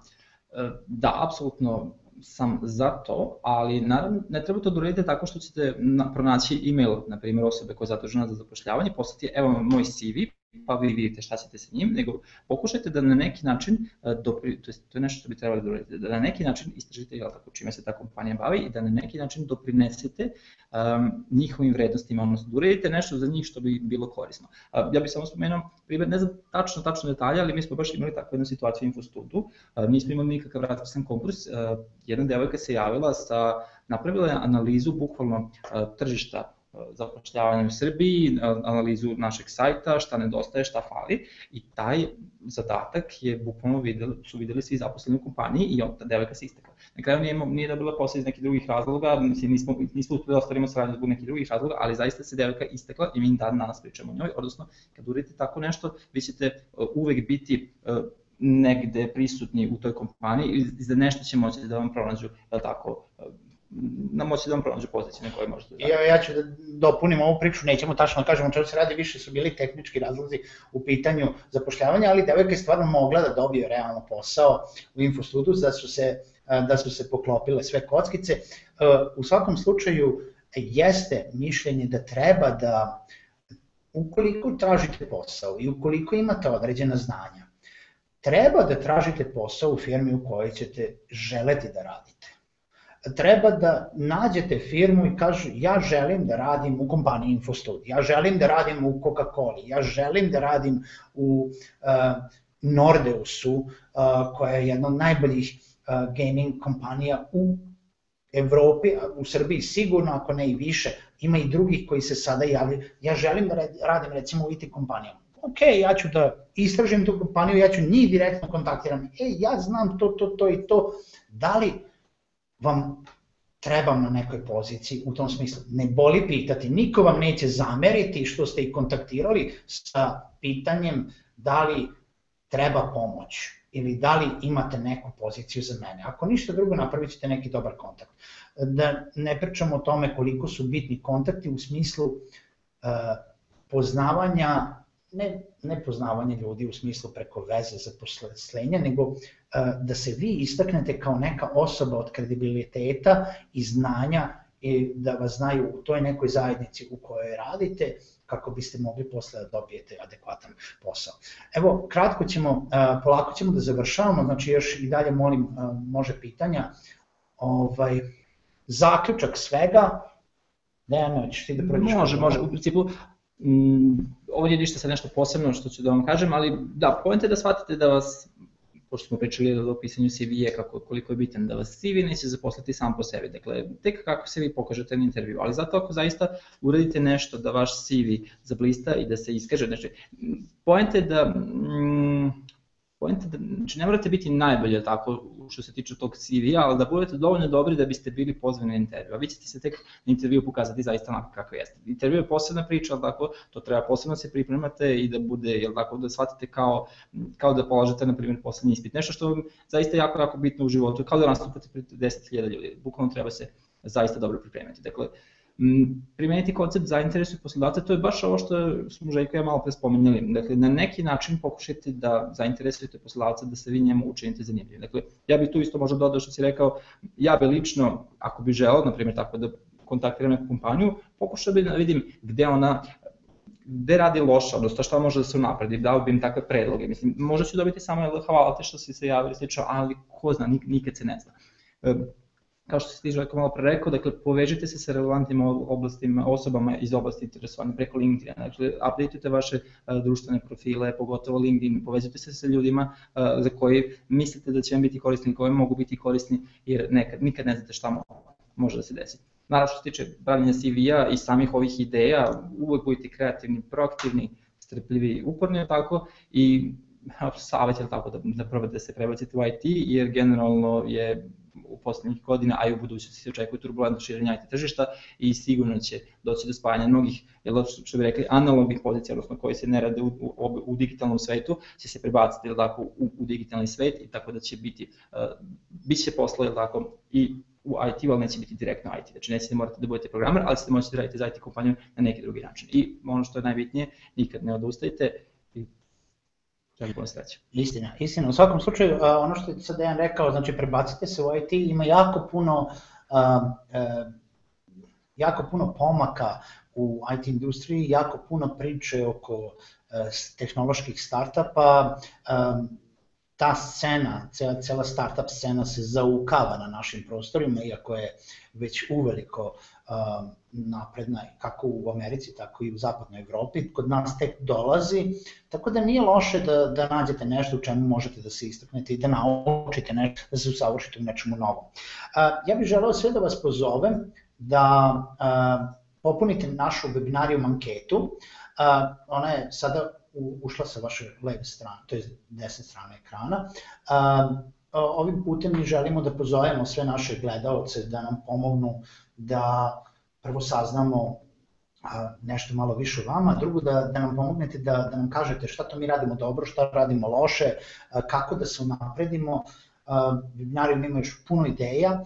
E, da, apsolutno sam za to, ali naravno ne treba to da uradite tako što ćete pronaći e-mail, na primjer osobe koja je zadužena za zapošljavanje, poslati evo moj CV, pa vi vidite šta ćete sa njim, nego pokušajte da na neki način, e, dopri, to, je, to je nešto što bi trebali da uradite, da na neki način istražite jel tako, čime se ta kompanija bavi i da na neki način doprinesete um, njihovim vrednostima, odnosno da uradite nešto za njih što bi bilo korisno. Uh, ja bih samo spomenuo, primjer, ne znam tačno, tačno detalje, ali mi smo baš imali takvu jednu situaciju u Infostudu, uh, nismo imali nikakav raspisan konkurs, uh, jedna devojka se javila sa, napravila je analizu bukvalno uh, tržišta zapošljavanja u Srbiji, analizu našeg sajta, šta nedostaje, šta fali i taj zadatak je bukvalno videli, su videli svi zaposleni u kompaniji i on, ta devojka se istekla. Na kraju nije, nije dobila posao iz nekih drugih razloga, mislim, nismo, nismo uspeli da ostavimo saradnju zbog nekih drugih razloga, ali zaista se devojka istekla i mi dan danas pričamo o njoj, odnosno kad uradite tako nešto, vi ćete uvek biti negde prisutni u toj kompaniji i za nešto će moći da vam pronađu, tako, na moći da vam pronađe poziciju na kojoj možete da... Ja, ja ću da dopunim ovu priču, nećemo tačno da kažemo čemu se radi, više su bili tehnički razlozi u pitanju zapošljavanja, ali devojka je stvarno mogla da dobije realno posao u Infostudu, da su se, da su se poklopile sve kockice. U svakom slučaju jeste mišljenje da treba da ukoliko tražite posao i ukoliko imate određena znanja, treba da tražite posao u firmi u kojoj ćete želeti da radite treba da nađete firmu i kažu ja želim da radim u kompaniji Infostud, ja želim da radim u Coca-Coli, ja želim da radim u uh, Nordeusu, uh, koja je jedna od najboljih uh, gaming kompanija u Evropi, u Srbiji sigurno, ako ne i više, ima i drugih koji se sada javljaju. Ja želim da radim recimo u IT kompanijama. Ok, ja ću da istražim tu kompaniju, ja ću njih direktno kontaktiram. E, ja znam to, to, to i to. Da li vam trebam na nekoj poziciji u tom smislu. Ne boli pitati, niko vam neće zameriti što ste ih kontaktirali sa pitanjem da li treba pomoć ili da li imate neku poziciju za mene. Ako ništa drugo, napravit ćete neki dobar kontakt. Da ne pričamo o tome koliko su bitni kontakti u smislu uh, poznavanja ne, ne poznavanje ljudi u smislu preko veze za poslenja, nego uh, da se vi istaknete kao neka osoba od kredibiliteta i znanja i da vas znaju u toj nekoj zajednici u kojoj radite, kako biste mogli posle da dobijete adekvatan posao. Evo, kratko ćemo, uh, polako ćemo da završavamo, znači još i dalje molim, uh, može pitanja. Ovaj, zaključak svega, Dejana, ćeš ti da prođeš? Može, može, u principu, mm, ovo nije ništa sad nešto posebno što ću da vam kažem, ali da, pojente da shvatite da vas pošto smo pričali o pisanju CV-a, kako, koliko je bitan da vas CV neće zaposliti sam po sebi. Dakle, tek kako se vi pokažete na intervju, ali zato ako zaista uradite nešto da vaš CV zablista i da se iskaže, znači, pojente da mm, Poenta da, znači ne morate biti najbolji tako što se tiče tog CV-a, ali da budete dovoljno dobri da biste bili pozvani na intervju. A vi ćete se tek na intervju pokazati zaista onako kako jeste. Intervju je posebna priča, ali tako, to treba posebno da se pripremate i da bude, jel tako, da shvatite kao, kao da polažete, na primjer, poslednji ispit. Nešto što je zaista jako, jako bitno u životu, kao da nastupate pred 10.000 ljudi. Bukvalno treba se zaista dobro pripremiti. Dakle, primeniti koncept zainteresuju poslodavca, to je baš ovo što smo Željko ja malo pre spomenuli. Dakle, na neki način pokušajte da zainteresujete poslodavca da se vi njemu učinite zanimljivim. Dakle, ja bih tu isto možda dodao što si rekao, ja bih lično, ako bih želao, na primjer, tako da kontaktiram neku kompaniju, pokušao bih da vidim gde ona gde radi loše, odnosno šta može da se unapredi, dao bi im takve predloge. Mislim, možda ću dobiti samo hvala te što si se javili, slično, ali ko zna, nikad se ne zna kao što si ti Željko malo pre rekao, dakle, povežite se sa relevantnim oblastima, osobama iz oblasti interesovanja preko LinkedIn, dakle, updateujte vaše uh, društvene profile, pogotovo LinkedIn, povezujte se sa ljudima uh, za koji mislite da će vam biti korisni, koji mogu biti korisni, jer nekad, nikad ne znate šta može da se desi. Naravno što se tiče pravljanja CV-a i samih ovih ideja, uvek budite kreativni, proaktivni, strpljivi, uporni, tako, i savjet je tako da, da probate da se prebacite u IT, jer generalno je u poslednjih godina, a i u budućnosti se očekuje turbulentno širenja IT tržišta i sigurno će doći do spajanja mnogih, jel, što bi rekli, analognih pozicija, odnosno koji se ne rade u, u, u digitalnom svetu, će se prebaciti jel, tako, u, u digitalni svet i tako da će biti, uh, bit će posla jel, tako, i u IT, ali neće biti direktno IT. Znači nećete morate da budete programer, ali ćete moći da radite za IT kompaniju na neki drugi način. I ono što je najbitnije, nikad ne odustajte, Puno sreće. Istina, istina. U svakom slučaju, ono što je sad Dejan rekao, znači prebacite se u IT, ima jako puno, jako puno pomaka u IT industriji, jako puno priče oko tehnoloških startupa, ta scena, cela, cela startup scena se zaukava na našim prostorima, iako je već uveliko uh, napredna kako u Americi, tako i u zapadnoj Evropi, kod nas tek dolazi, tako da nije loše da, da nađete nešto u čemu možete da se istaknete i da naučite nešto, da se usavršite u nečemu novom. Uh, ja bih želeo sve da vas pozovem da uh, popunite našu webinarijum anketu, uh, ona je sada ušla sa vaše leve strane, to je desne strane ekrana. Ovim putem mi želimo da pozovemo sve naše gledalce da nam pomognu da prvo saznamo nešto malo više o vama, drugo da, da nam pomognete da, da nam kažete šta to mi radimo dobro, šta radimo loše, kako da se unapredimo. Webinarijum ima još puno ideja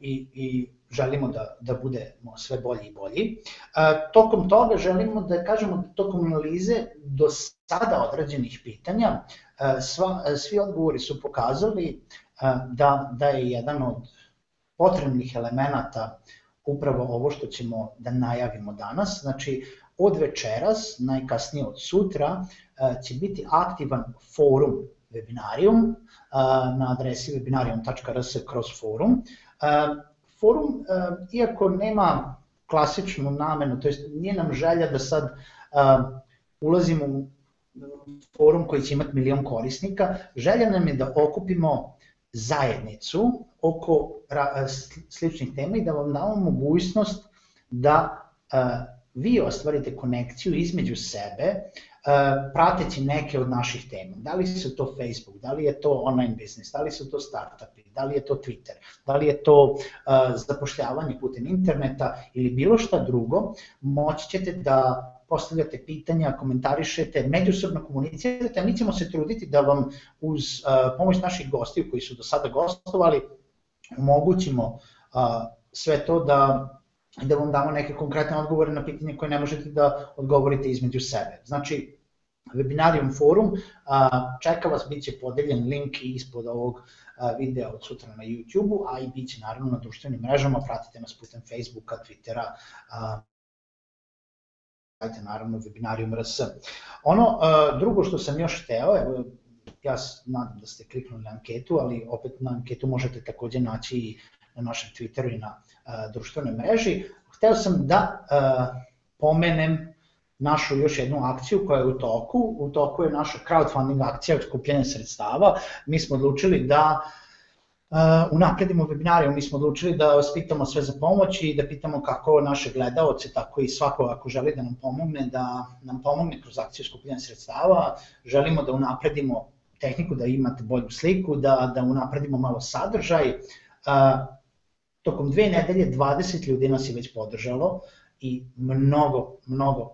i, i želimo da, da budemo sve bolji i bolji. E, tokom toga želimo da kažemo da tokom analize do sada određenih pitanja e, sva, svi odgovori su pokazali e, da, da je jedan od potrebnih elemenata upravo ovo što ćemo da najavimo danas, znači od večeras, najkasnije od sutra, e, će biti aktivan forum webinarium e, na adresi webinarium.rs kroz forum. E, forum, uh, iako nema klasičnu namenu, to jest nije nam želja da sad uh, ulazimo u forum koji će imati milion korisnika, želja nam je da okupimo zajednicu oko sličnih tema i da vam damo mogućnost da vi ostvarite konekciju između sebe, prateći neke od naših tema. Da li su to Facebook, da li je to online biznis, da li su to startupi, da li je to Twitter, da li je to uh, zapošljavanje putem interneta ili bilo šta drugo, moći ćete da postavljate pitanja, komentarišete, međusobno komunicirate, a mi ćemo se truditi da vam uz uh, pomoć naših gostiju koji su do sada gostovali omogućimo sve to da da vam damo neke konkretne odgovore na pitanje koje ne možete da odgovorite između sebe. Znači, Webinarium forum, čeka vas, bit će podeljen link ispod ovog videa od sutra na YouTube-u, a i bit će naravno na društvenim mrežama, pratite nas putem Facebooka, Twittera, ajte naravno Webinarium RS. Ono drugo što sam još hteo, evo, ja nadam da ste kliknuli na anketu, ali opet na anketu možete takođe naći i na našem Twitteru i na društvenoj mreži. Hteo sam da pomenem našu još jednu akciju koja je u toku. U toku je naša crowdfunding akcija od skupljanja sredstava. Mi smo odlučili da uh, unapredimo webinare, mi smo odlučili da vas pitamo sve za pomoć i da pitamo kako naše gledaoce, tako i svako ako želi da nam pomogne, da nam pomogne kroz akciju skupljanja sredstava. Želimo da unapredimo tehniku, da imate bolju sliku, da, da unapredimo malo sadržaj. Uh, tokom dve nedelje 20 ljudi nas je već podržalo i mnogo, mnogo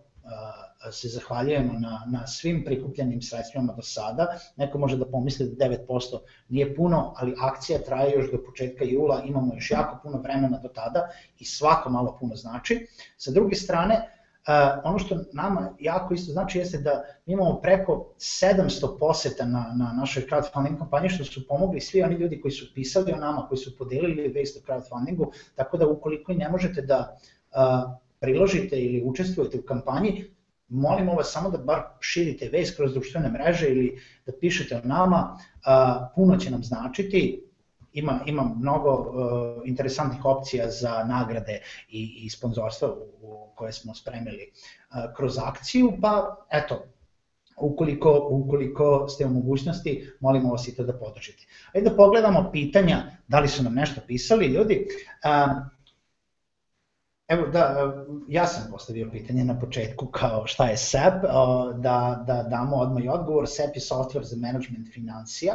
se zahvaljujemo na, na svim prikupljenim sredstvima do sada. Neko može da pomisli da 9% nije puno, ali akcija traje još do početka jula, imamo još jako puno vremena do tada i svako malo puno znači. Sa druge strane, Uh, ono što nama jako isto znači jeste da imamo preko 700 poseta na, na našoj crowdfunding kampanji što su pomogli svi oni ljudi koji su pisali o nama, koji su podelili vest o crowdfundingu, tako da ukoliko i ne možete da uh, priložite ili učestvujete u kampanji, molimo vas samo da bar širite vez kroz društvene mreže ili da pišete o nama, puno će nam značiti, ima, ima mnogo uh, interesantnih opcija za nagrade i, i sponzorstva u, u koje smo spremili uh, kroz akciju, pa eto, ukoliko, ukoliko ste u mogućnosti, molimo vas i to da podržite. Ajde da pogledamo pitanja, da li su nam nešto pisali ljudi. Uh, Evo da, ja sam postavio pitanje na početku kao šta je SEP, da, da damo odmah i odgovor. SEP je software za management financija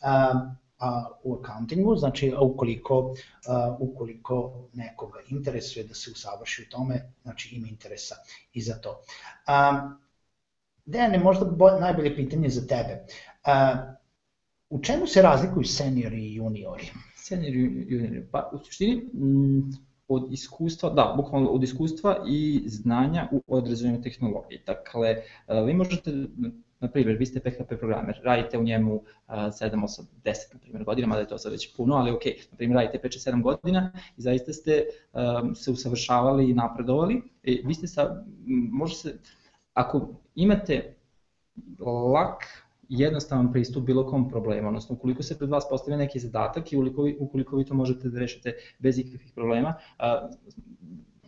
a, u accountingu, znači ukoliko, ukoliko nekoga interesuje da se usavrši u tome, znači ima interesa i za to. Dejane, možda bolj, najbolje pitanje za tebe. U čemu se razlikuju seniori i juniori? Seniori i juniori, pa u suštini, od iskustva, da, bukvalno od iskustva i znanja u određenoj tehnologiji. Dakle, vi možete, na primjer, vi ste PHP programer, radite u njemu 7, 8, 10, na primjer, godina, mada je to sad već puno, ali ok, na primjer, radite 5-7 godina i zaista ste se usavršavali i napredovali. I vi ste sa, može se, ako imate lak jednostavan pristup bilo kom problemu, odnosno ukoliko se pred vas postavi neki zadatak i ukoliko, ukoliko vi to možete da rešite bez ikakvih problema,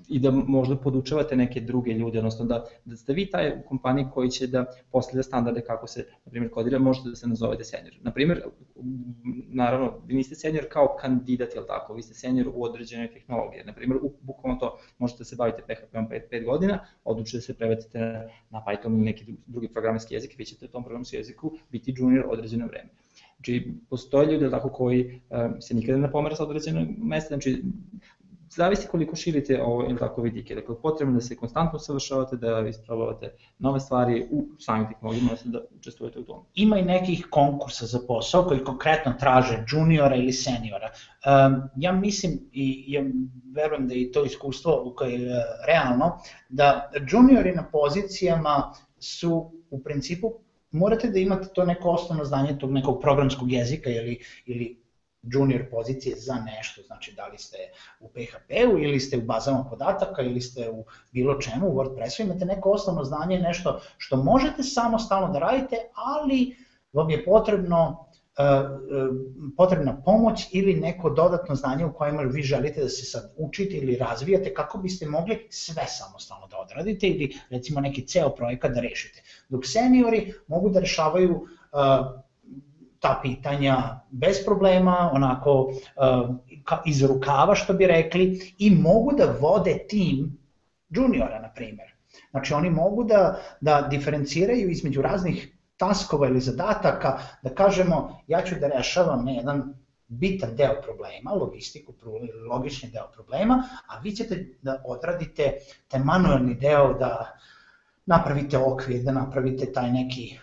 i da možda podučavate neke druge ljude, odnosno da, da ste vi taj u kompaniji koji će da postavlja standarde kako se, na primjer, kodira, možete da se nazovete senior. Na primjer, naravno, vi niste senior kao kandidat, jel tako, vi ste senior u određenoj tehnologiji. Na primjer, bukvalno to možete da se bavite PHP-om 5, 5 godina, odlučite da se prevetite na Python ili neki drugi programski jezik, vi ćete u tom programskom jeziku biti junior određeno vreme. Znači, postoje ljudi tako koji um, se nikada ne pomera sa određenog mesta, znači zavisi koliko širite ovo ili tako vidike. Dakle, potrebno da se konstantno savršavate, da isprobavate nove stvari u samim tehnologijama, da učestvujete u tome. Ima i nekih konkursa za posao koji konkretno traže juniora ili seniora. Um, ja mislim i ja verujem da je to iskustvo koje je realno, da juniori na pozicijama su u principu morate da imate to neko osnovno znanje tog nekog programskog jezika ili, ili junior pozicije za nešto, znači da li ste u PHP-u ili ste u bazama podataka ili ste u bilo čemu u WordPressu, imate neko osnovno znanje, nešto što možete samostalno da radite, ali vam je potrebno uh, uh, potrebna pomoć ili neko dodatno znanje u kojima vi želite da se sad učite ili razvijate kako biste mogli sve samostalno da odradite ili recimo neki ceo projekat da rešite. Dok seniori mogu da rešavaju uh, ta pitanja bez problema, onako uh, iz rukava što bi rekli i mogu da vode tim juniora, na primjer. Znači oni mogu da, da diferenciraju između raznih taskova ili zadataka, da kažemo ja ću da rešavam jedan bitan deo problema, logistiku, logični deo problema, a vi ćete da odradite taj manuelni deo da napravite okvir, da napravite taj neki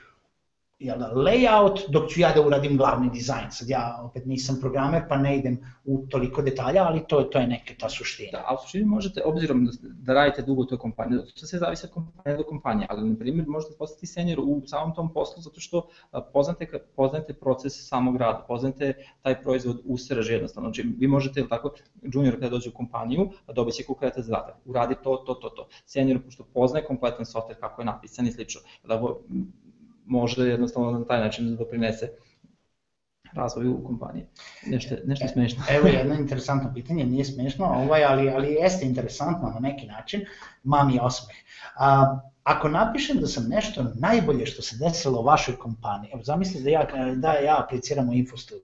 jel, layout, dok ću ja da uradim glavni dizajn. Sad ja opet nisam programer, pa ne idem u toliko detalja, ali to, to je neka ta suština. Da, a u suštini možete, obzirom da, da radite dugo u toj kompaniji, to se zavisi od kompanije do kompanije, ali na primjer možete postati senior u samom tom poslu zato što poznate, poznate proces samog rada, poznate taj proizvod u srž jednostavno. Znači, vi možete, tako, junior kada dođe u kompaniju, dobit će konkretan zadatak, uradi to, to, to, to. Senior, pošto poznaje kompletan software, kako je napisan i slično, da može jednostavno na taj način da doprinese razvoju kompanije. Nešto, nešto smešno. Evo [laughs] jedno interesantno pitanje, nije smešno, ovaj, ali, ali jeste interesantno na neki način, mami osmeh. A, ako napišem da sam nešto najbolje što se desilo u vašoj kompaniji, evo zamisli da ja, da ja apliciram u Infostud,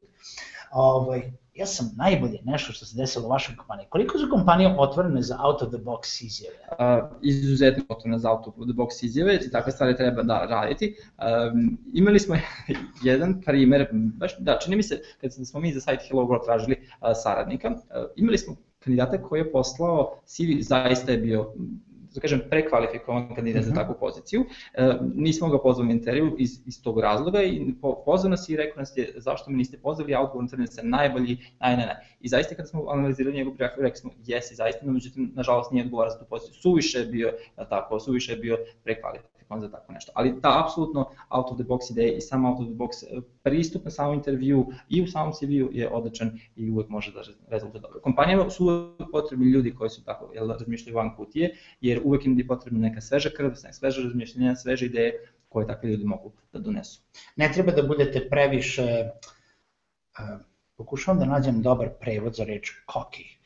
ovaj, ja sam najbolje nešto što se desilo u vašoj kompaniji. Koliko su kompanije otvorene za out of the box izjave? Uh, izuzetno otvorene za out of the box izjave i takve stvari treba da raditi. Um, imali smo [laughs] jedan primer, baš, da, čini mi se, kad smo mi za sajt Hello World tražili uh, saradnika, uh, imali smo kandidata koji je poslao CV, zaista je bio da kažem, prekvalifikovan kandidat za mhm. takvu poziciju. E, nismo ga pozvali intervju iz, iz tog razloga i po, pozvao nas i rekao nas je zašto me niste pozvali, a odgovor na se najbolji, naj, ne, ne. I zaista kada smo analizirali njegov prijatelj, rekli smo jesi, zaista, no međutim, nažalost nije odgovara za tu poziciju. Suviše je bio, tako, suviše je bio prekvalifikovan on za tako nešto. Ali ta apsolutno out of the box ideja i sam out of the box e, pristup na samom intervju i u samom CV-u je odličan i uvek može da rezultat dobro. Kompanijama su uvek potrebni ljudi koji su tako jel, razmišljaju van kutije, jer uvek im je potrebna neka sveža krv, sveža razmišljenja, sveže ideje koje takvi ljudi mogu da donesu. Ne treba da budete previše, uh, pokušavam da nađem dobar prevod za reč cocky,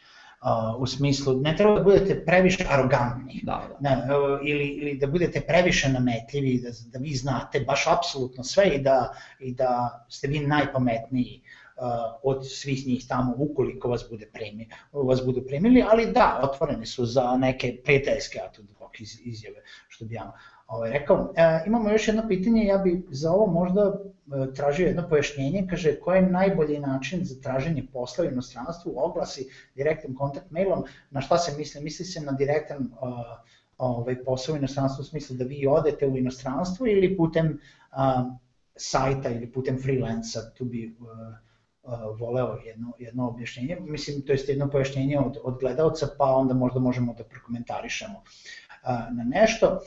u smislu, ne treba da budete previše arogantni da, da. Ne, ili, ili da budete previše nametljivi, da, da vi znate baš apsolutno sve i da, i da ste vi najpametniji uh, od svih njih tamo ukoliko vas bude premi, vas budu premili, ali da, otvoreni su za neke prijateljske atudbok iz, izjave, što bi ja ovaj, rekao. E, imamo još jedno pitanje, ja bi za ovo možda e, tražio jedno pojašnjenje, kaže koji je najbolji način za traženje posla u inostranstvu, oglasi direktnim kontakt mailom, na šta se misli? Misli se na direktan uh, ovaj, posao u inostranstvu u smislu da vi odete u inostranstvo ili putem uh, sajta ili putem freelansa, tu bi uh, uh, voleo jedno, jedno objašnjenje, mislim, to je jedno pojašnjenje od, od gledalca, pa onda možda možemo da prokomentarišemo uh, na nešto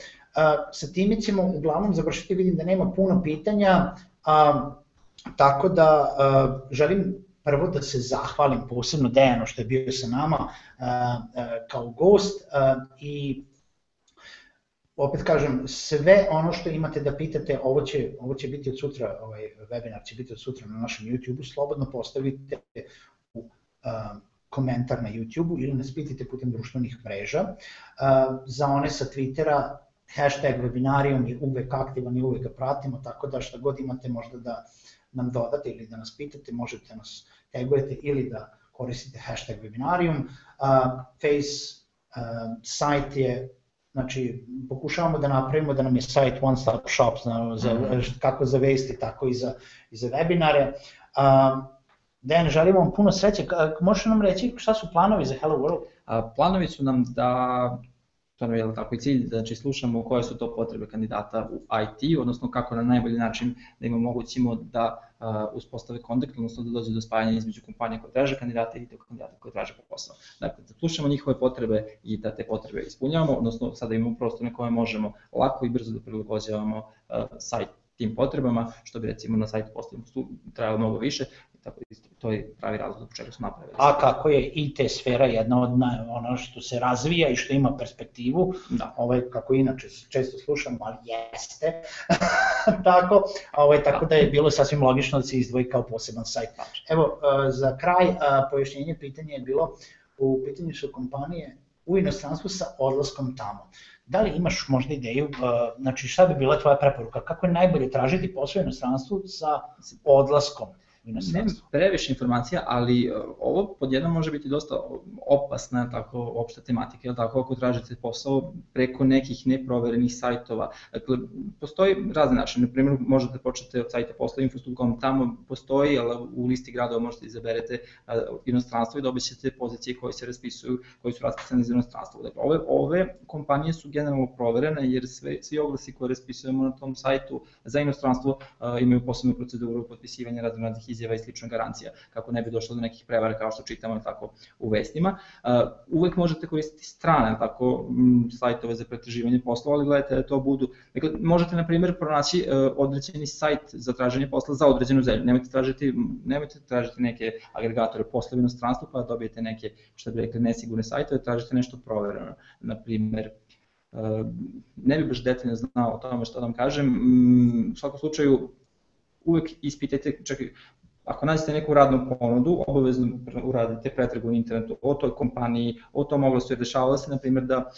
sa time ćemo uglavnom završiti, vidim da nema puno pitanja, a, tako da a, želim prvo da se zahvalim posebno Dejanu što je bio sa nama a, a, kao gost a, i opet kažem, sve ono što imate da pitate, ovo će, ovo će biti od sutra, ovaj webinar će biti od sutra na našem YouTube-u, slobodno postavite u a, komentar na YouTube-u ili nas pitite putem društvenih mreža. A, za one sa Twittera hashtag webinarijum je uvek aktivan i uvek ga pratimo, tako da šta god imate možda da nam dodate ili da nas pitate, možete nas tagujete ili da koristite hashtag webinarijum. Uh, face uh, sajt je Znači, pokušavamo da napravimo da nam je sajt one stop shop za, za, mhm. kako za vesti, tako i za, i za webinare. Uh, Dejan, želimo vam puno sreće. Možeš nam reći šta su planovi za Hello World? A, planovi su nam da stvarno je tako i cilj, znači slušamo koje su to potrebe kandidata u IT, odnosno kako na najbolji način da im omogućimo da uh, uspostave kontakt, odnosno da dođe do spajanja između kompanije koje traže kandidata i tog kandidata koje traže posao. Dakle, da slušamo njihove potrebe i da te potrebe ispunjavamo, odnosno sada imamo prostor na koje možemo lako i brzo da prilagođavamo uh, sajt tim potrebama, što bi recimo na sajtu postavimo trajalo mnogo više, tako isto, to je pravi razlog zbog čega smo napravili. A kako je IT sfera jedna od na, ono što se razvija i što ima perspektivu, da. ovaj, kako inače često slušam, ali jeste, [laughs] tako, ovaj, tako da. da je bilo sasvim logično da se izdvoji kao poseban sajt. Evo, za kraj pojašnjenje pitanje je bilo, u pitanju su kompanije u inostranstvu sa odlaskom tamo. Da li imaš možda ideju, znači šta bi bila tvoja preporuka, kako je najbolje tražiti posao u inostranstvu sa odlaskom? U inostranstvu? Ne previše informacija, ali ovo podjedno može biti dosta opasna tako opšta tematika, jel tako, ako tražite posao preko nekih neproverenih sajtova. Dakle, postoji razne načine, na primjer možete početi od sajta posla info.com, tamo postoji, ali u listi gradova možete izaberete inostranstvo i dobit ćete pozicije koje se raspisuju, koje su raspisane za inostranstvo. Dakle, ove, ove kompanije su generalno proverene jer sve, svi oglasi koje raspisujemo na tom sajtu za inostranstvo a, imaju posebnu proceduru potpisivanja raznih izjava i slična garancija, kako ne bi došlo do nekih prevara kao što čitamo tako u vestima. A, uvek možete koristiti strane tako sajtove za pretraživanje poslova, ali gledajte da to budu, dakle, možete na primjer pronaći a, određeni sajt za traženje posla za određenu zemlju, nemojte tražiti, nemojte tražiti neke agregatore posla u inostranstvu pa dobijete neke, što bi rekli, nesigurne sajtove, tražite nešto provereno, na primjer, ne bi baš detaljno znao o tome što da vam kažem, u svakom slučaju uvek ispitajte, čekaj, ako nađete neku radnu ponudu, obavezno uradite pretragu na internetu o toj kompaniji, o tom oglasu, jer dešavalo se, na primjer, da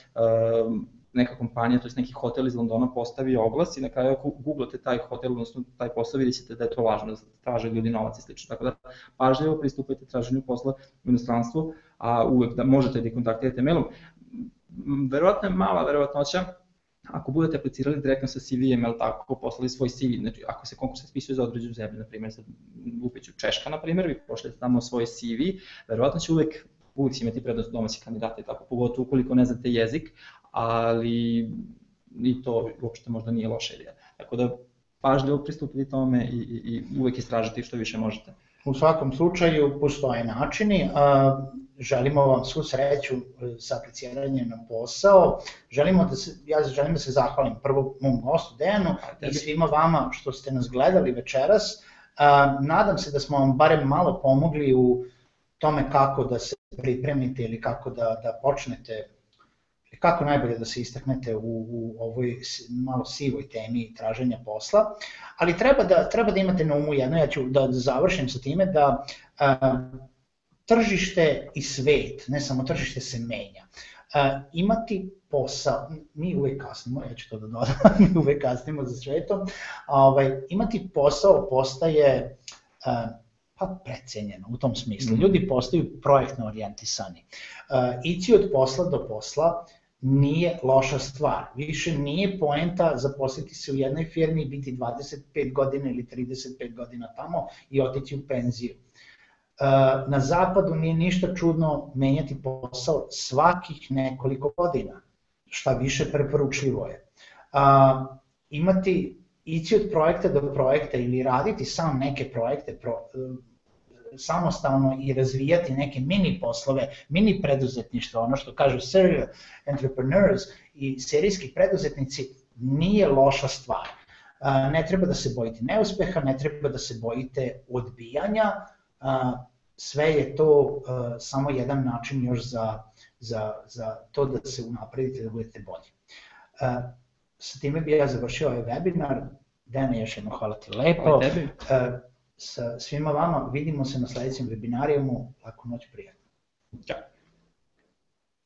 neka kompanija, to je neki hotel iz Londona postavi oglas i na kraju ako googlate taj hotel, odnosno taj posao, vidjet ćete da je to važno, da traže ljudi novac i slično. Tako da pažljivo pristupajte traženju posla u inostranstvu, a uvek da možete da kontaktirate mailom. Verovatno je mala verovatnoća ako budete aplicirali direktno sa CV-em, ili tako, poslali svoj CV, znači ako se konkurs raspisuje za određenu zemlju, na primjer, sad upeću Češka, na primjer, vi pošljete tamo svoj CV, verovatno će uvek uvijek imati prednost domaći kandidata i tako, pogotovo ukoliko ne znate jezik, ali i to uopšte možda nije loša ideja. Tako da pažljivo pristupiti tome i, i, i uvek istražiti što više možete. U svakom slučaju postoje načini, a, želimo vam svu sreću sa apliciranjem na posao, želimo da se, ja želim da se zahvalim prvo mom gostu Dejanu i svima vama što ste nas gledali večeras, a, nadam se da smo vam barem malo pomogli u tome kako da se pripremite ili kako da, da počnete kako najbolje da se istaknete u, u ovoj malo sivoj temi traženja posla, ali treba da, treba da imate na umu jedno, ja ću da, završim sa time da a, tržište i svet, ne samo tržište se menja. A, imati posao, mi uvek kasnimo, ja ću to da dodam, [laughs] mi uvek kasnimo za svetom, ovaj, imati posao postaje a, pa precenjeno u tom smislu. Mhm. Ljudi postaju projektno orijentisani. Uh, ići od posla do posla nije loša stvar. Više nije poenta zaposliti se u jednoj firmi i biti 25 godina ili 35 godina tamo i otići u penziju. Uh, na zapadu nije ništa čudno menjati posao svakih nekoliko godina, šta više preporučljivo je. Imati ići od projekta do projekta ili raditi sam neke projekte, pro, samostalno i razvijati neke mini poslove, mini preduzetništvo, ono što kažu serial entrepreneurs i serijski preduzetnici, nije loša stvar. Ne treba da se bojite neuspeha, ne treba da se bojite odbijanja, sve je to samo jedan način još za, za, za to da se unapredite, da budete bolji. Sa time bi ja završio ovaj webinar. Dene, još jedno hvala ti lepo. Hvala tebi sa svima vama. Vidimo se na sledećem webinarijumu. Laku noć, prijatno. Ćao.